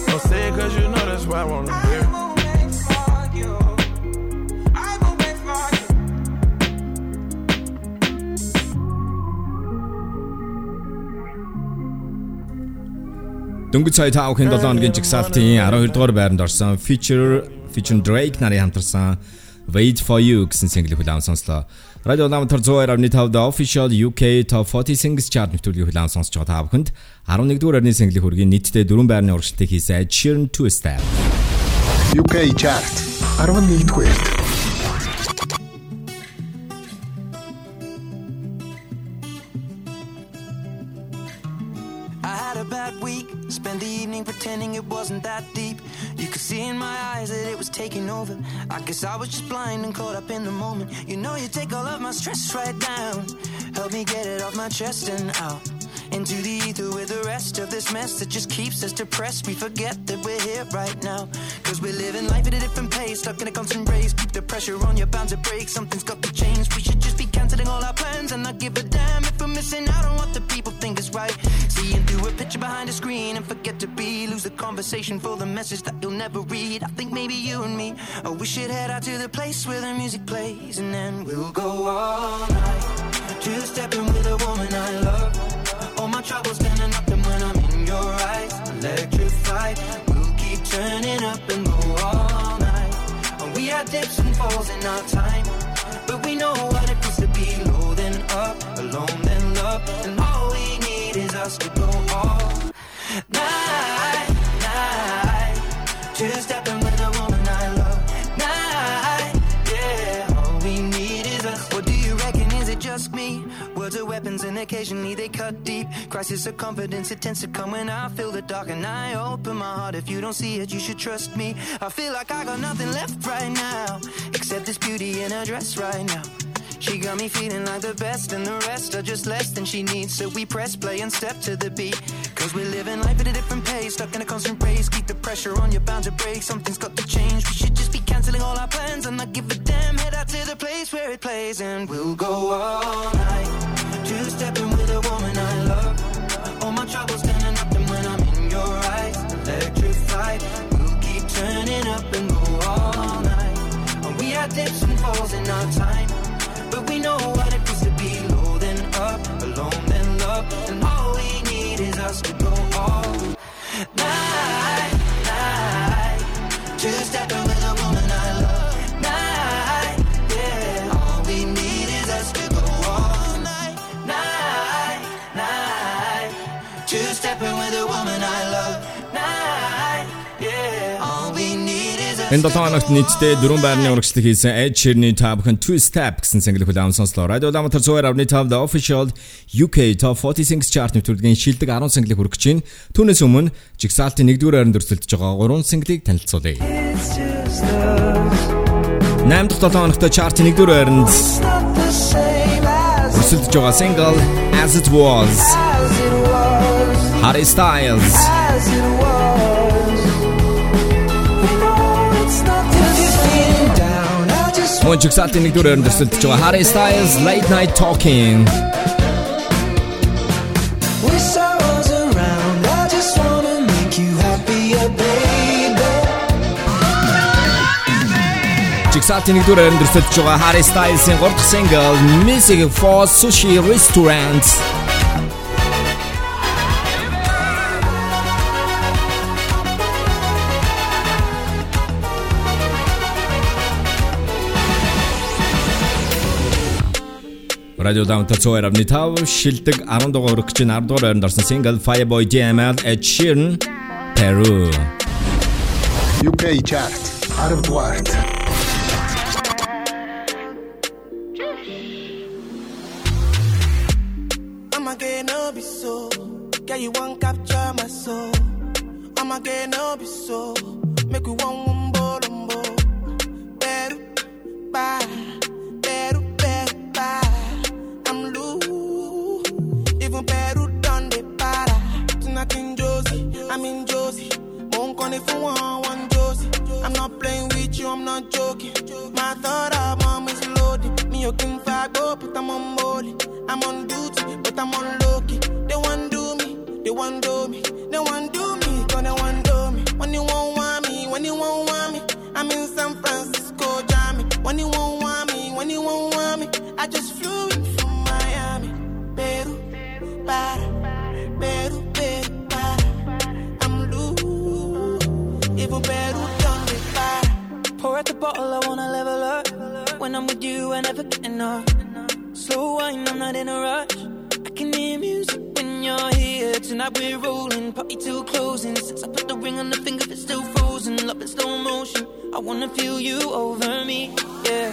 Don't say it cause you know that's why I wanna hear. Дөнгөж сая 5 хин 7 өдрийн жигсаалтын 12 дугаар байранд орсон Feature Feature Drake нарын хамтарсан Wait for You гэсэн single хүлээн сонслоо. Радио Ламтар 102.5 The Official UK Top 40 Singles Chart нэвтрүүлгийг хүлээн сонсож байгаа та бүхэнд 11 дугаар орны single хүргийн нийтдээ 4 байрны урагшилтыг хийсэн Sheeran Two Step. UK chart 11 дугаарт. Over. I guess I was just blind and caught up in the moment. You know, you take all of my stress right down. Help me get it off my chest and out. Into the ether with the rest of this mess that just keeps us depressed. We forget that we're here right now. Cause we're living life at a different pace, stuck in a constant race. Keep the pressure on, you're bound to break. Something's got to change. We should canceling all our plans and not give a damn if we're missing out on what the people think is right. Seeing through a picture behind a screen and forget to be. Lose the conversation for the message that you'll never read. I think maybe you and me, oh, we should head out to the place where the music plays and then we'll go all night. Two stepping with a woman I love. All my troubles standing up and when I'm in your eyes, electrified. We'll keep turning up and go all night. We had dips and falls in our time, but we know what it alone then love, and all we need is us to go all night, night. Two stepping with a woman I love, night, yeah. All we need is us. What do you reckon? Is it just me? Words are weapons and occasionally they cut deep. Crisis of confidence, it tends to come when I feel the dark and I open my heart. If you don't see it, you should trust me. I feel like I got nothing left right now, except this beauty in a dress right now. She got me feeling like the best, and the rest are just less than she needs. So we press play and step to the beat. Cause we're living life at a different pace, stuck in a constant race. Keep the pressure on, you're bound to break. Something's got to change. We should just be canceling all our plans and not give a damn. Head out to the place where it plays, and we'll go all night. Two stepping with a woman I love. All my troubles standing up, and when I'm in your eyes, electrified. We'll keep turning up and go all night. We had dips and falls in our time. But we know what it feels to be low then up, alone then love, and all we need is us to go all night, night. Two stepping with a Энэ 7 хоногт нийтдээ дөрвөн байрны урагшлаг хийсэн Ed Sheeran-ийн та бүхэн Two Step гэсэн single хүлээм сонслоо. Радио Улаанбаатар 102.5 The Official UK Top 40 Singles Chart нэвтрүүлгийн шилдэг 10 single хүргэж чинь. Түүнээс өмнө Jigsaw-ийн 1-р байранд өрсөлдөж байгаа 3 single-ийг танилцуулъя. 8 дахь 7 хоногт chart-ийн 1-р байранд өрсөлдөж байгаа single As It Was Harry Styles Мөн Jigsaw-ийн 1-р байранд өрсөлдөж байгаа Harry Styles Late Night Talking Wish I was around. I just wanna make you happier, baby. Jigsaw-ийн 1-р байранд өрсөлдөж байгаа Harry Styles-ийн 3 дахь single Music for Sushi Restaurants Радио Даунтар цоорав нитав шилдэг 10 дугаар өргөж чинь 10 дугаар байранд орсон single Fireboy DML Ed Sheeran Peru UK chart 10 дугаарт I'ma get no be so. Girl, you won't capture my soul. I'ma get no be so. Make we one wumbo lumbo. Better, bye. I'm in Josie. Won't call it for one, one Josie. I'm not playing with you, I'm not joking. My thought of mom is loaded. Me, you can fight, go, but I'm on molly. I'm on duty, but I'm on low. They want do me, they want do me, they want do me, gonna want do me. When you won't want me, when you won't want me, I'm in San Francisco, Jammy. When you won't want me, when you won't want me, I just flew in from Miami. Peru, para, Peru, even Peru done para. Pour out the bottle, I wanna level up. When I'm with you, I never get enough. Slow wine, I'm not in a rush. I can hear music when you're here. Tonight we're rolling, party till closing. Since I put the ring on the finger, it's still frozen. Love in slow motion. I wanna feel you over me, yeah.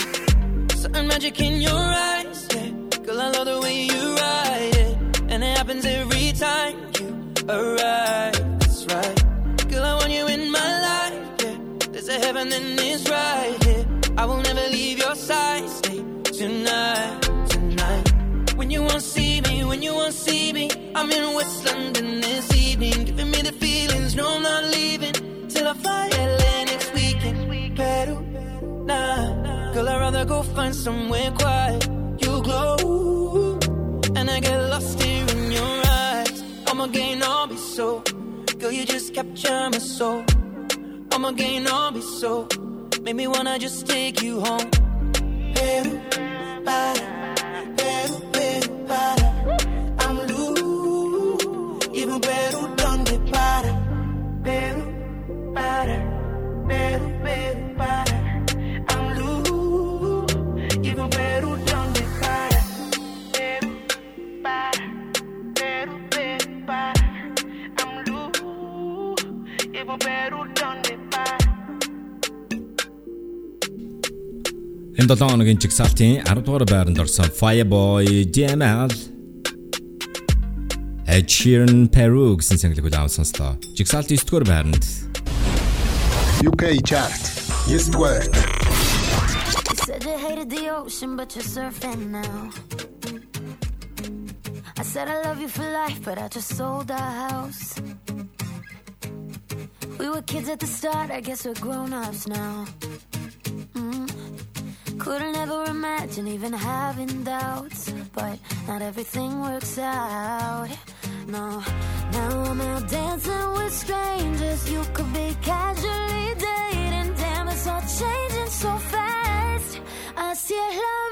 Certain magic in your eyes, yeah. Girl, I love the way you ride it, and it happens every time you arrive. That's right. Girl, I want you in my yeah. A heaven and it's right here. I will never leave your side. Stay tonight, tonight. When you won't see me, when you won't see me, I'm in West London this evening, giving me the feelings. No, I'm not leaving till I fly LA next weekend. Peru, nah, girl, I'd rather go find somewhere quiet. You glow. And I get lost here in your eyes. I'ma gain all be so. Girl, you just capture my soul. I'ma gain all be so. Make me wanna just take you home. Para, para. I'm loose. Even Peru, donde para. Peru, para, Peru, Peru, para. I'm loose. Even Peru, Энэ 7 хоногийн жигсаалтын 10 дугаар байранд орсон Fireboy DML Ed Sheeran Peru гэсэн single-ийг удаан сонслоо. Жигсаалт 9 дугаар байранд UK chart. Yes, duгаар. You said you hated the ocean, but you're surfing now. I said I love you for life, but I just sold our house. We were kids at the start, I guess we're grown ups now. Mm. Couldn't ever imagine even having doubts, but not everything works out. No, now I'm out dancing with strangers. You could be casually dating, damn, it's all changing so fast. Así es la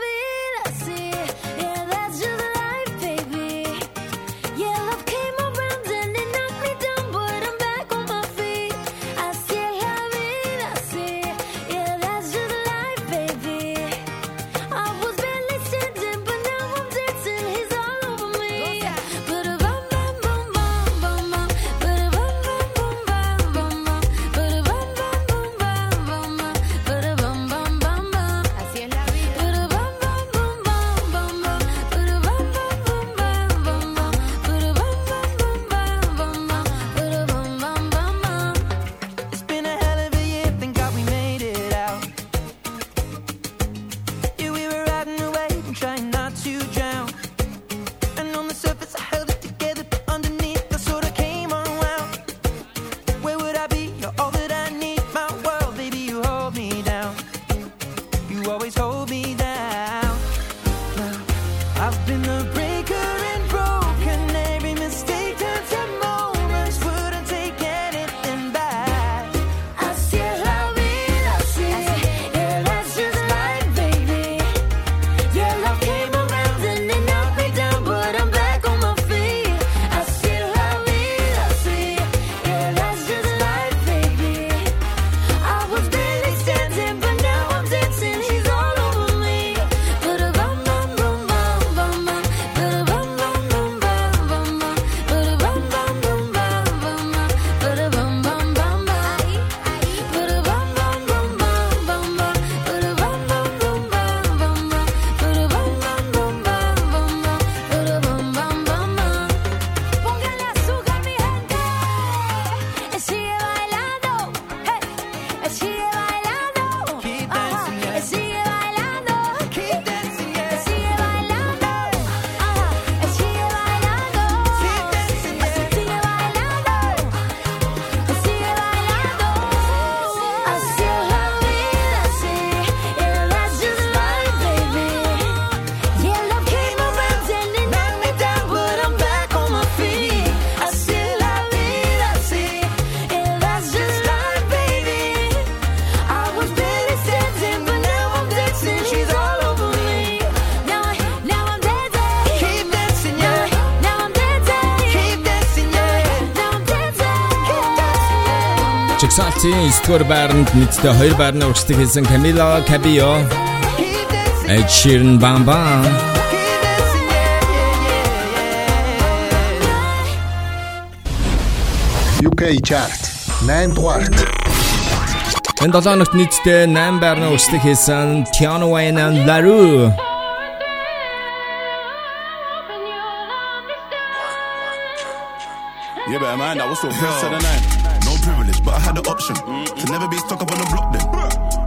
yeah. Жигсаалтын 9 дугаар байранд нийтдээ 2 байрны урагшлагыг хийсэн Camila Cabello Ed Sheeran Bam Bam UK chart. 8 дугаарт. Энэ 7 хоногт нийтдээ 8 байрны урагшлаг хийсэн Tiana Wayne and Larue Yeah, but man, that was so first of but I had the option to never be stuck up on the block then.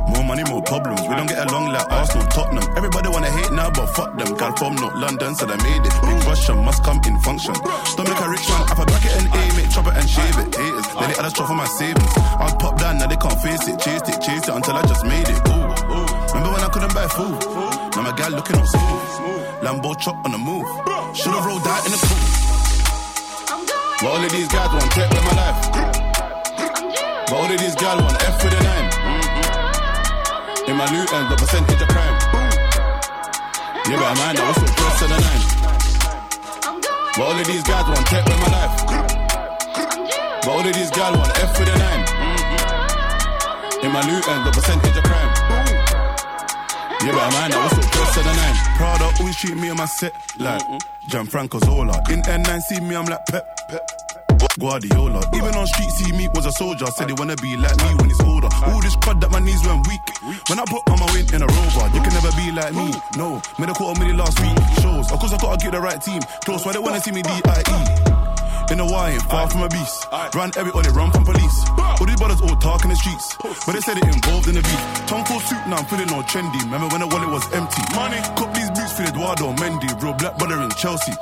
More money, more problems. We don't get along like Arsenal, Tottenham. Everybody wanna hate now, but fuck them. Gal from North London said I made it. Big Russian must come in function. Stomach a rich one, I a bracket and aim it, chop it and shave it. Haters, then they add a straw for my savings. I was popped down, now they can't face it. Chased it, chased it until I just made it. Ooh, ooh. Remember when I couldn't buy food? Now my gal looking all smooth. Lambo chop on the move. Should've rolled out in the coupe. But all of these guys want take with my life. But all of these guys want F with the nine. Mm-hmm. In my loot and the percentage of crime. Yeah, but man, I was so close to the nine. But all of these guys want take with my life. But all of these guys want F with the nine. In my loot and the percentage of crime. Yeah, but man, I was so close to the nine. Prada always treat me on my set like mm-hmm. Gianfranco Zola. In N9 see me, I'm like Pep. Pep. Guardiola. Even on street, see me was a soldier. Said they wanna be like me when it's older. All this crud that my knees went weak. When I put on my win in a rover, you can never be like me. No, made a quarter million last week. Shows, of course I gotta get the right team. Close, why they wanna see me D.I.E. In the wine, far from a beast. Ran every or run from police. All these brothers all talk in the streets. But they said it involved in the beef. Tom Ford suit now, I'm feeling all trendy. Remember when the wallet was empty? Money. Cop these boots for Eduardo Mendy. Real black brother in Chelsea.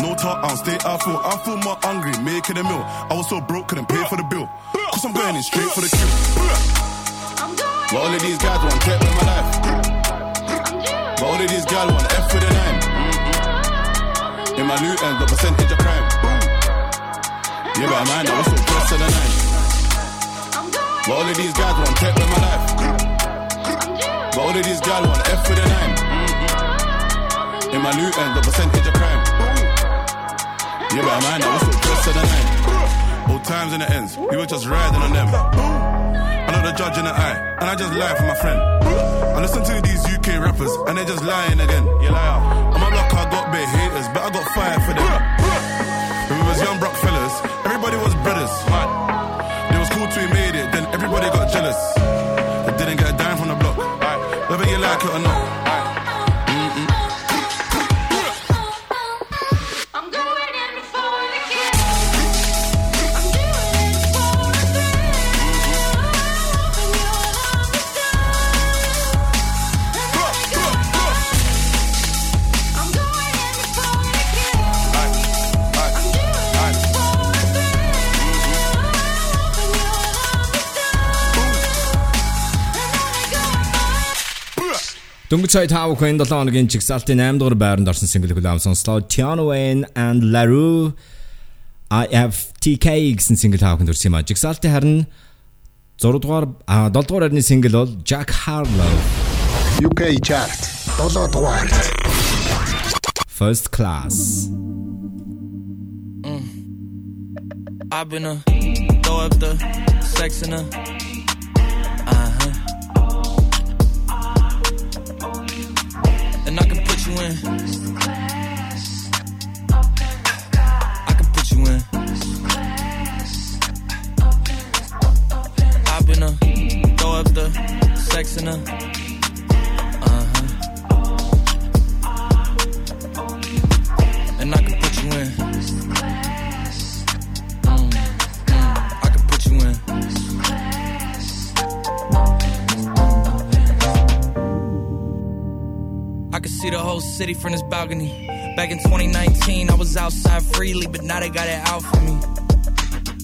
No talk, I'll stay. I feel, I feel more hungry, making a meal. I was so broke, couldn't pay for the bill. Cause I'm going in straight for the kill. But all of these guys want take with my life. But all of these guys want F with the nine. In my new end, the percentage of crime. Yeah, but man, I was so close to the nine. But all of these guys want take with my life. But all of these guys want F with the nine. In my new end, the percentage of crime. Yeah, but man, I was so close to the nine. Old times in the ends, we were just riding on them. I know the judge in the eye, and I just lie for my friend. I listen to these UK rappers, and they're just lying again. You liar. On my block, I got bare haters, but I got fire for them. When we was young brock fellas, everybody was brothers. Man. It was cool till we made it, then everybody got jealous. They didn't get a dime from the block. Whether you like it or not. Дөнгөж сая 5 хүн 7 хоногийн чигсалтын 8 дугаар байранд орсон single хүлээм сонслоо Tiana Wayne and Laru IFTK гэсэн single хаа хүнд өрсөн юм а. Жигсалтын харин 6 дугаар а 7 дугаар арны single бол Jack Harlow. UK chart 7 дугаар. First Class. I've been a throw up the sex in a And I can put you in. I can put you in. I've been a throw up the sex in a see the whole city from this balcony. Back in 2019, I was outside freely, but now they got it out for me.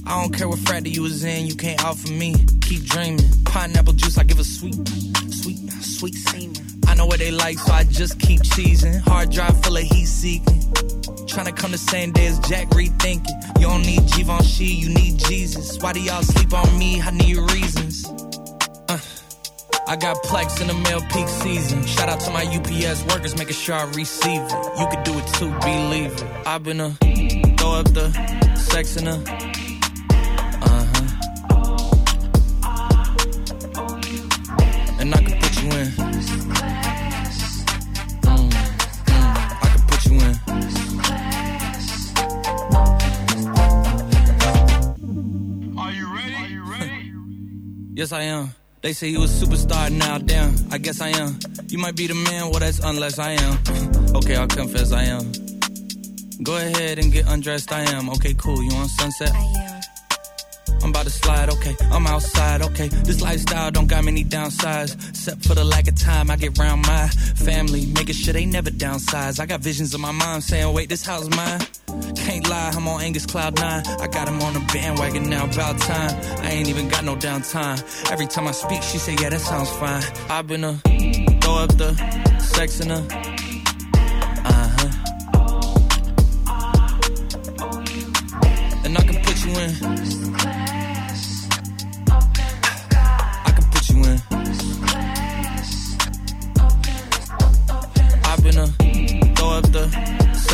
I don't care what frat you was in, you can't out for me. Keep dreaming. Pineapple juice, I give a sweet, sweet, sweet semen. I know what they like, so I just keep cheesing. Hard drive full of heat seeking. Trying to come the same day as Jack rethinking. You don't need Givenchy, you need Jesus. Why do y'all sleep on me? I need reasons. I got plex in the mail peak season. Shout out to my UPS workers, making sure I receive it. You could do it too, believe it. I've been a throw up the sex in a uh huh. And I can put you in. Mm, mm, I can put you in. Are you ready? Yes, I am. They say you was superstar, now damn. I guess I am. You might be the man, well, that's unless I am. Uh, okay, I'll confess I am. Go ahead and get undressed, I am. Okay, cool. You on sunset? I'm about to slide, okay. I'm outside, okay. This lifestyle don't got many downsides. Except for the lack of time I get around my family. Making sure they never downsize. I got visions of my mom saying, wait, this house mine. Can't lie, I'm on Angus Cloud 9. I got him on the bandwagon now, about time. I ain't even got no downtime. Every time I speak, she say, yeah, that sounds fine. I've been a throw up the sex in a.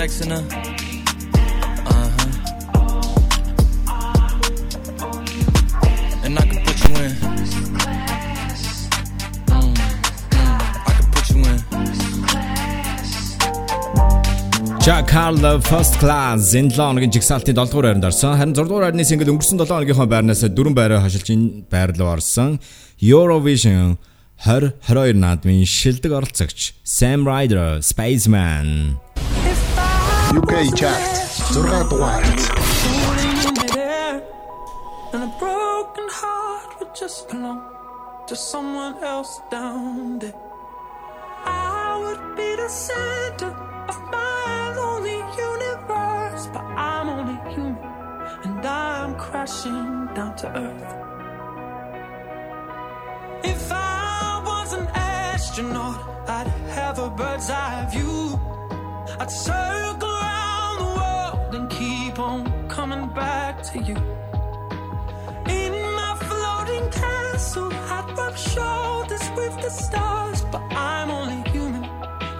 sex in her. Uh huh. And I can put you in. Mm, mm, I can put you in. Jack Harlow First Class энэ 7 хоногийн жигсаалтын 7 дугаар байранд орсон. Харин 6 дугаар байрны single өнгөрсөн 7 хоногийнхоо байрнаас 4 байраа хашилж ин байр руу орсон. Eurovision 2022 наадмын шилдэг оролцогч Sam Ryder Spaceman UK chart, the Rap Wild. And a broken heart would just belong to someone else down there. I would be the center of my lonely universe, but I'm only human and I'm crashing down to earth. If I was an astronaut, I'd have a bird's eye view I'd circle around the world and keep on coming back to you. In my floating castle, I'd rub shoulders with the stars, but I'm only human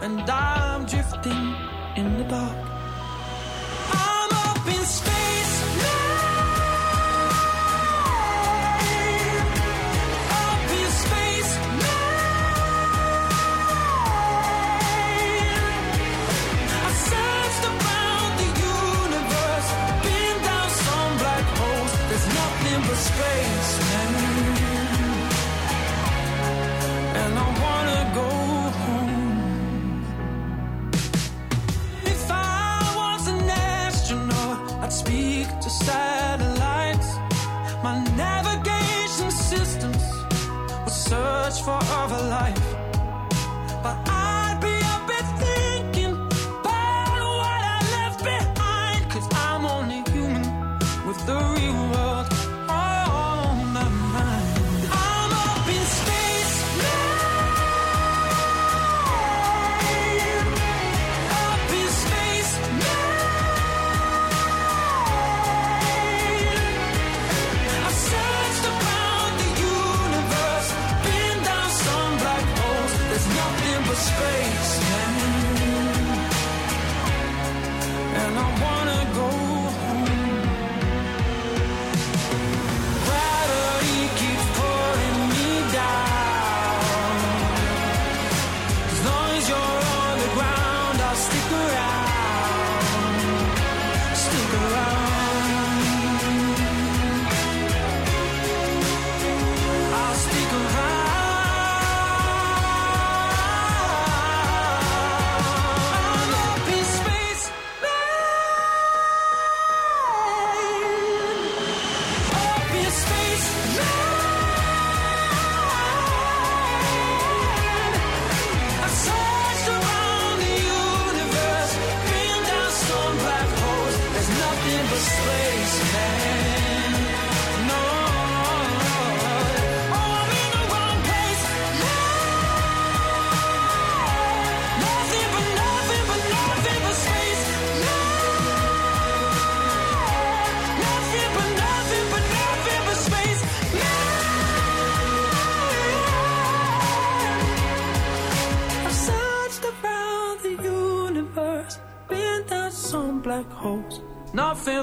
and I'm drifting in the dark. Satellites. My navigation systems will search for other life. But I'd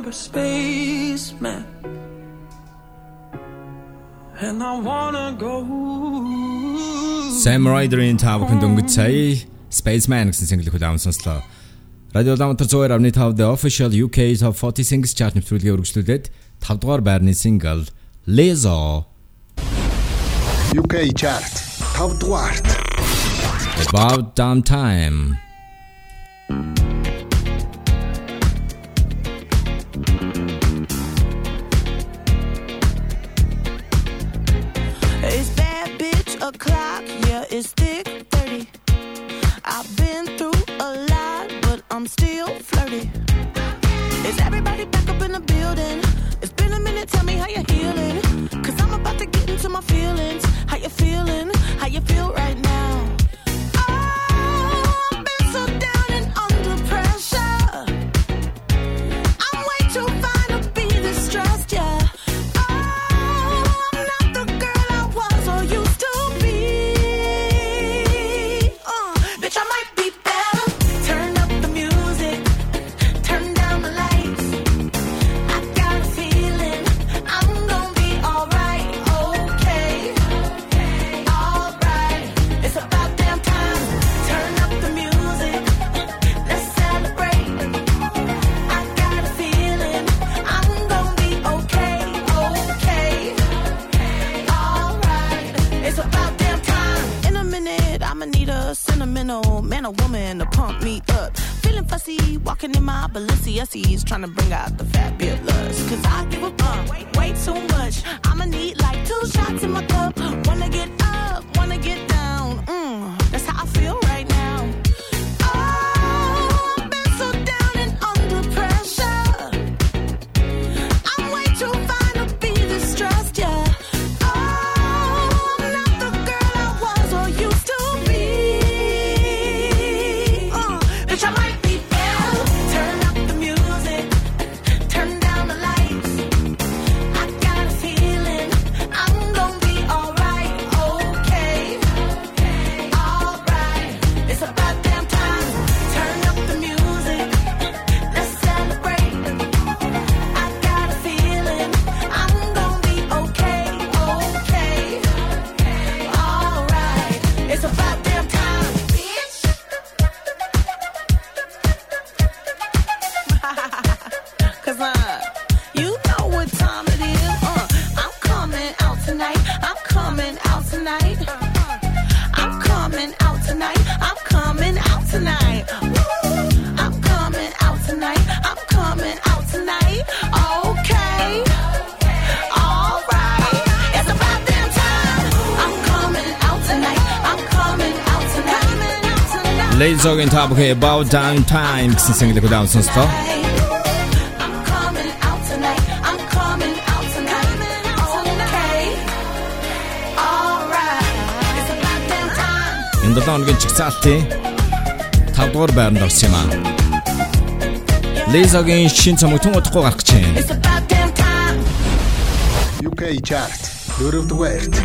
Nothing but space, man. And I wanna go. Sam Ryder-ийн тав хүнд өнгөц сая Spaceman гэсэн single хүлээвэн сонслоо. Радио Ламтар 102.5 The Official UK Top 40 Singles Chart нэвтрүүлгээ үргэлжлүүлээд 5 дугаар байрны single Lizzo UK chart 5 дугаарт About Damn Time I'm still flirty. Is everybody back up in the building? It's been a minute, tell me how you're healing. Cause I'm about to get into my feelings. How you feeling? How you feel right now? Balenciaga, trying to bring out the fabulous. Jogging Top okay about down time гэсэн single гудаа сонсгоо. Энэ 7 хоногийн чигцаалтын 5 дугаар байранд орсон юм аа. Лизогийн шин цомог тун удахгүй гарах гэж байна. UK chart 4 дугаар эрт.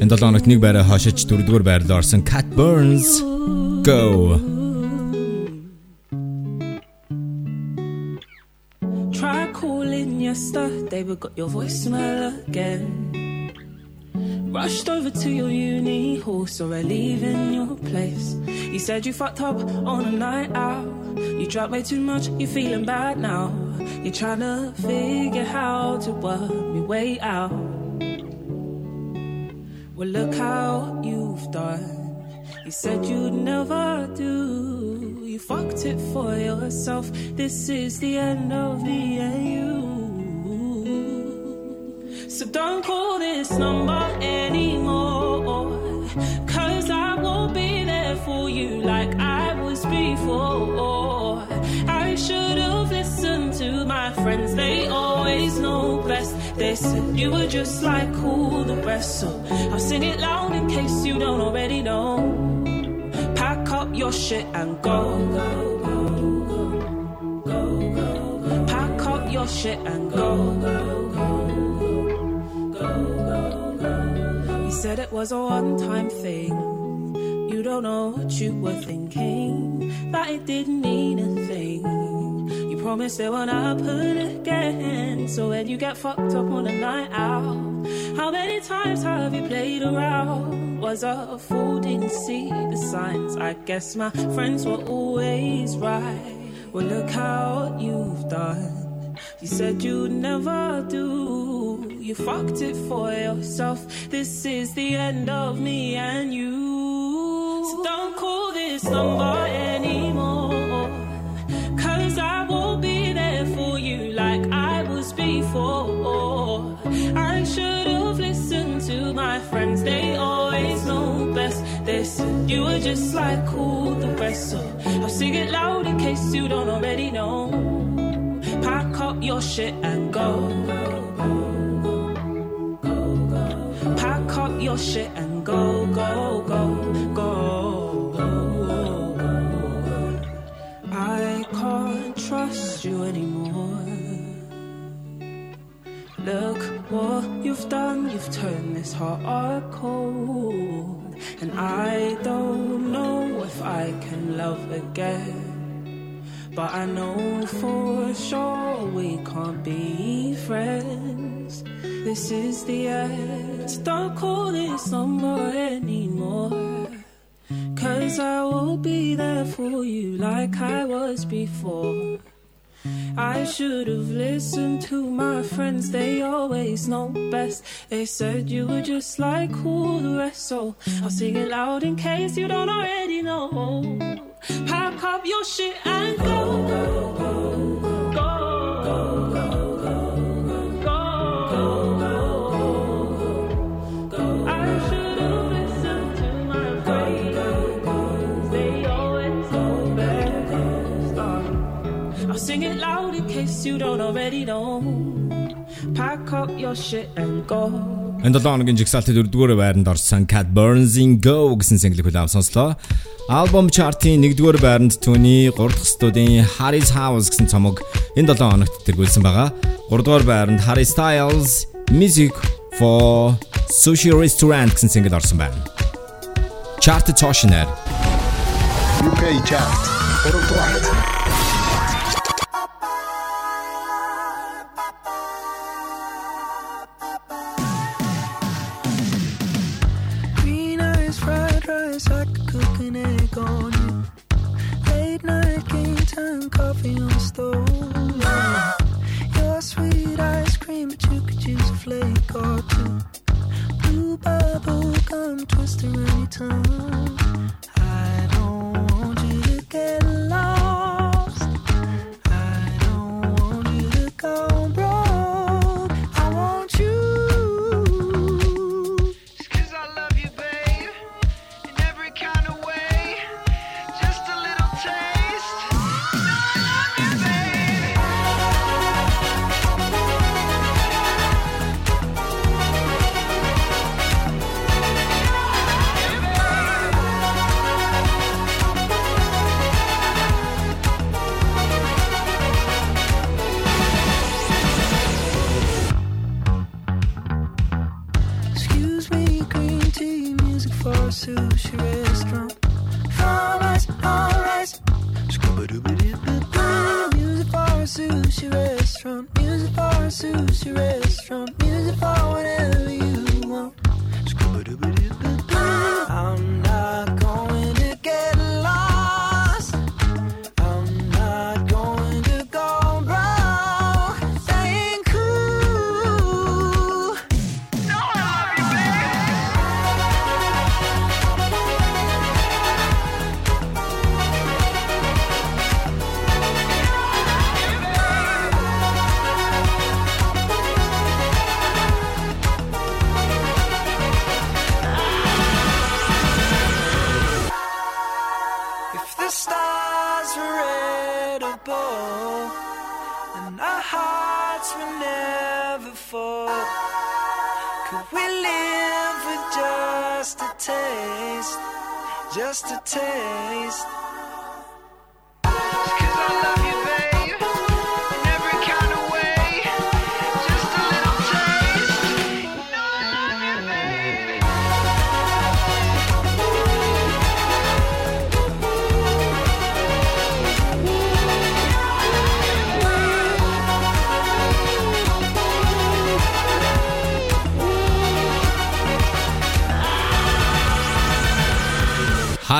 Энэ 7 хоногт нэг байраа хашиж 4 дугаар байрлал орсон Cat Burns Go. Try calling yesterday, but got your voicemail again. Rushed over to your uni hall, so I leaving your place. You said you fucked up on a night out. You drank way too much, you're feeling bad now. You're trying to figure how to work your way out. Well, look how you've done. You said you'd never do. You fucked it for yourself. This is the end of me and you. So don't call this number anymore. Cause I won't be there for you like I was before. I should have listened to my friends, they always know best. They said you were just like all the rest. So I'll sing it loud in case you don't already know. Your shit and go. go, go, go, go, go. Pack up your shit and go. go, go, go, go, go. You said it was a one time thing. You don't know what you were thinking. That it didn't mean a thing. You promised it won't happen again. So when you get fucked up on a night out, how many times have you played around? Was a fool, didn't see the signs. I guess my friends were always right. Well, look how you've done. You said you'd never do. You fucked it for yourself. This is the end of me and you. So don't call this number anymore. Before. I should have listened to my friends, they always know best. They said you were just like all the rest. So I'll sing it loud in case you don't already know. Pack up your shit and go. Pack up your shit and go, go, go, go. I can't trust you anymore. Look what you've done, you've turned this heart cold. And I don't know if I can love again. But I know for sure we can't be friends. This is the end. So don't call this number anymore. Cause I will be there for you like I was before. I should have listened to my friends, they always know best. They said you were just like all the rest, so I'll sing it loud in case you don't already know. Pack up your shit and go. go, go, you don't already know. Pack up your shit and go. Энэ 7 хоногийн жигсаалтын 4-р байранд орсон Cat Burns-ийн Go гэсэн single хүлээм сонслоо. Album chart-ийн 1-р байранд түүний 3 дахь студийн Harry's House гэсэн цомог энэ 7 хоногт тэргүүлсэн байгаа. 3-р байранд Harry Styles Music for Sushi Restaurant гэсэн single орсон байна. Chart цоошнер. UK chart. Гуравдугаар. Green Yeah. Your sweet ice cream, but you could use a flake or two. Blue. I don't want you to get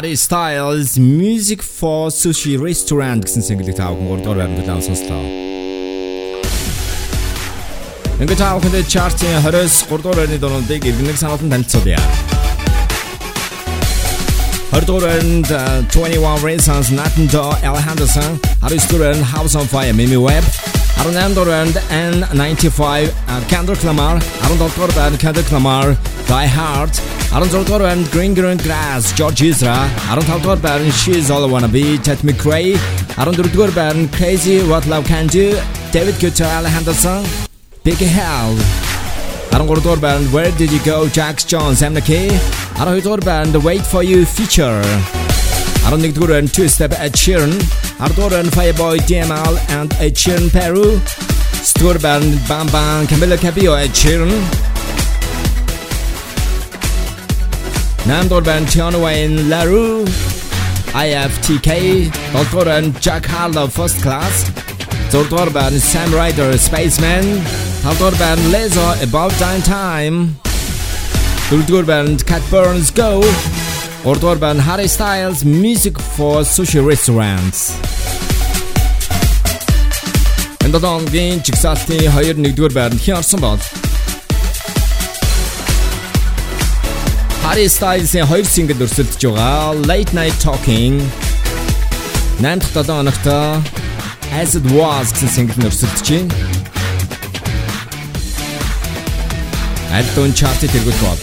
Harry Styles Music for Sushi Restaurant гэсэн single-ийг та бүхэн 3 дугаар байранд улаан сонслоо. Ингээд та бүхэнд chart-ийн 20-с 3 дугаар байрны дуунуудыг иргэнэг сануулсан танилцуулъя. 20 дугаар байранд 21 Renaissance Nathan Dawe Alejandroson, 19 дугаар байранд House on Fire Mimi Webb, 14 дугаар байранд N95 Kendrick Lamar, 17 дугаар байранд Kendrick Lamar Die Hard 16-дугаар байранд Green Green Grass, George Ezra. 15-дугаар байранд She's All I Wanna Be, Tate McRae. 14-дугаар байранд Crazy What Love Can Do, David Guetta, Alejandro Sanz, Becky Hill. 13-дугаар байранд Where Did You Go, Jax Jones, MNEK. 12-дугаар байранд Wait For You feature. 11-р байранд Two Step Ed Sheeran, 10-р байранд Fireboy DML and Ed Sheeran Peru, 7-р байранд Bam Bam Camila Cabello Ed Sheeran, Namdorben, Wayne La Roux, IFTK, Dolgoren, Jack Harlow, First Class, Zordorben, Sam Ryder, Spaceman, Haldorben, Lizzo, About Time, Duldurben, Cat Burns, Go, Ordorben, Harry Styles, Music for Sushi Restaurants. Энд одоо онгийн жигсаалтын 2-1-р Harry Styles-ийн хоёр сингл өрсөлдөж байгаа Late Night Talking 8-7 оногт As It Was гэсэн сингл нь өрсөлдөж байна. Альтон чартыг тэргүүлж байна.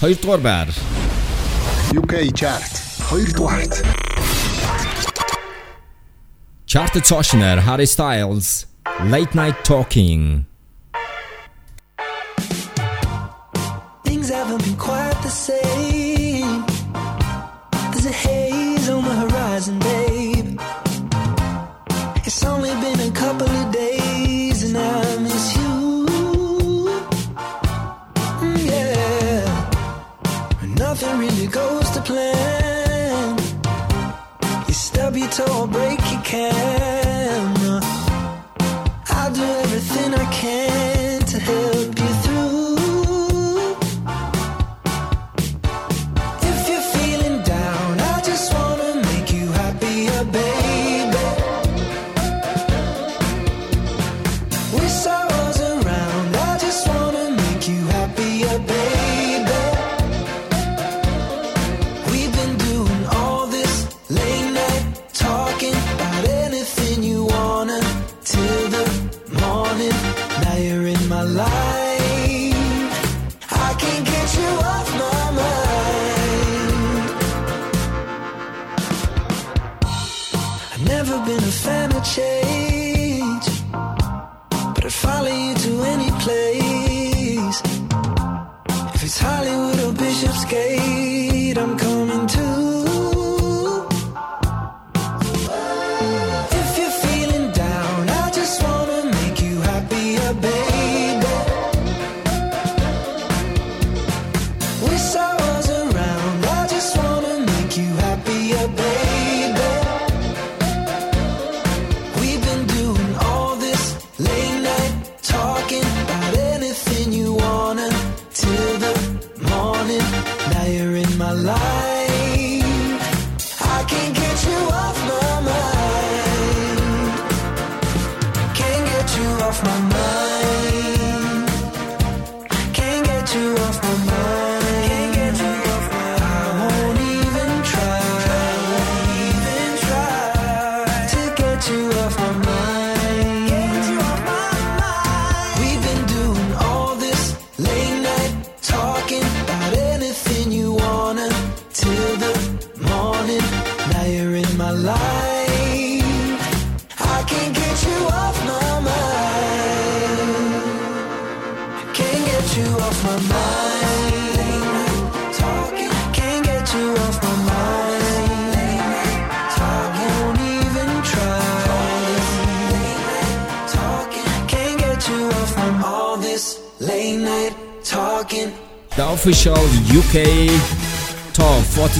Хоёрдугаар байр. UK chart хоёрдугаарт. Chart-д цаашнаар Harry Styles Late Night Talking say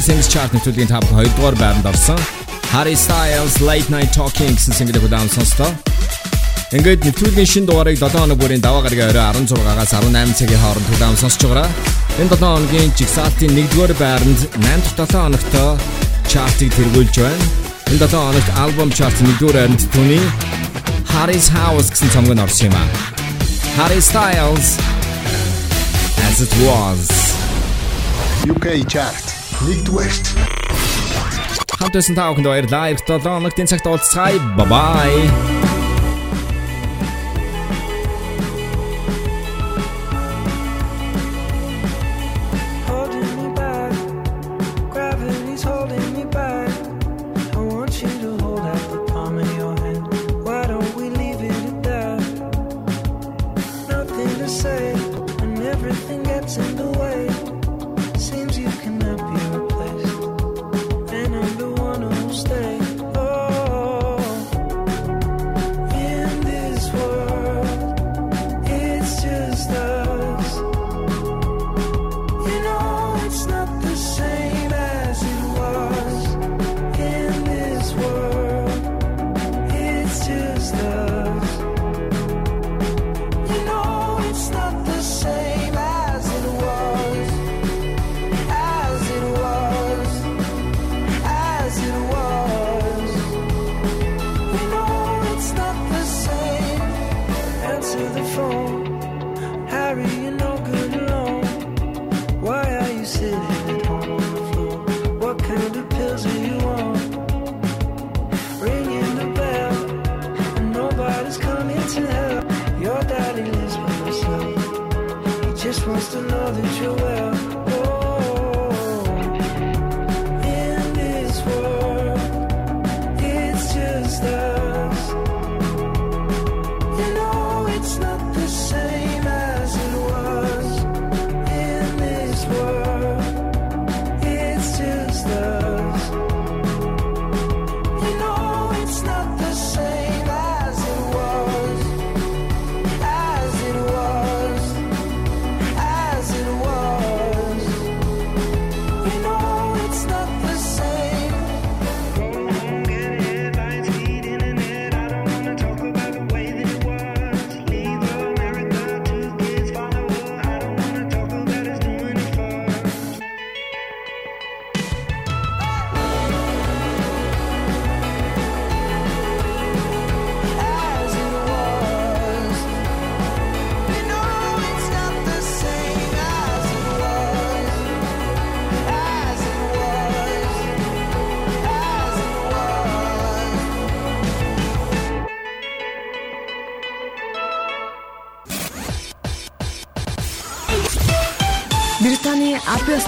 Singles Chart нэвтрүүлгийн топ 2 дугаар байранд орсон. Harry Styles Late Night Talking гэсэн single-ийг удаан сонслоо. Ингээд нэвтрүүлгийн шинэ дугаарыг 7 хоног бүрийн даваа гарагийн өрөө 16-аас 18 цагийн хооронд удаан сонсож байгаараа энэ 7 хоногийн жигсаалтын 1-р байранд 8-р 7 хоногтой чартыг тэргүүлж байна. Энэ 7 хоногт альбом чарт 1-р байранд түүний Harry's House гэсэн цомог нь орсон юм аа. Harry Styles As It Was UK chart Нэгдүгээрт хамтдаа та бүхэнд баярлалаа. Ирэх 7 өдрийн цагт уулзцай. Bye bye.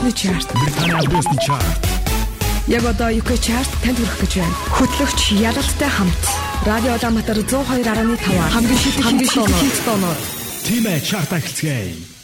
Британий чарт. Британий ардсны чарт. Яг одоо UK чарт танд хүрэх гэж байна. Хөтлөгч ялалттай хамт Радио Улаанбаатар 102.5 хамгийн шилдэг хамгийн шилдэг тоноор. Тимэ чарт ахилцгээе.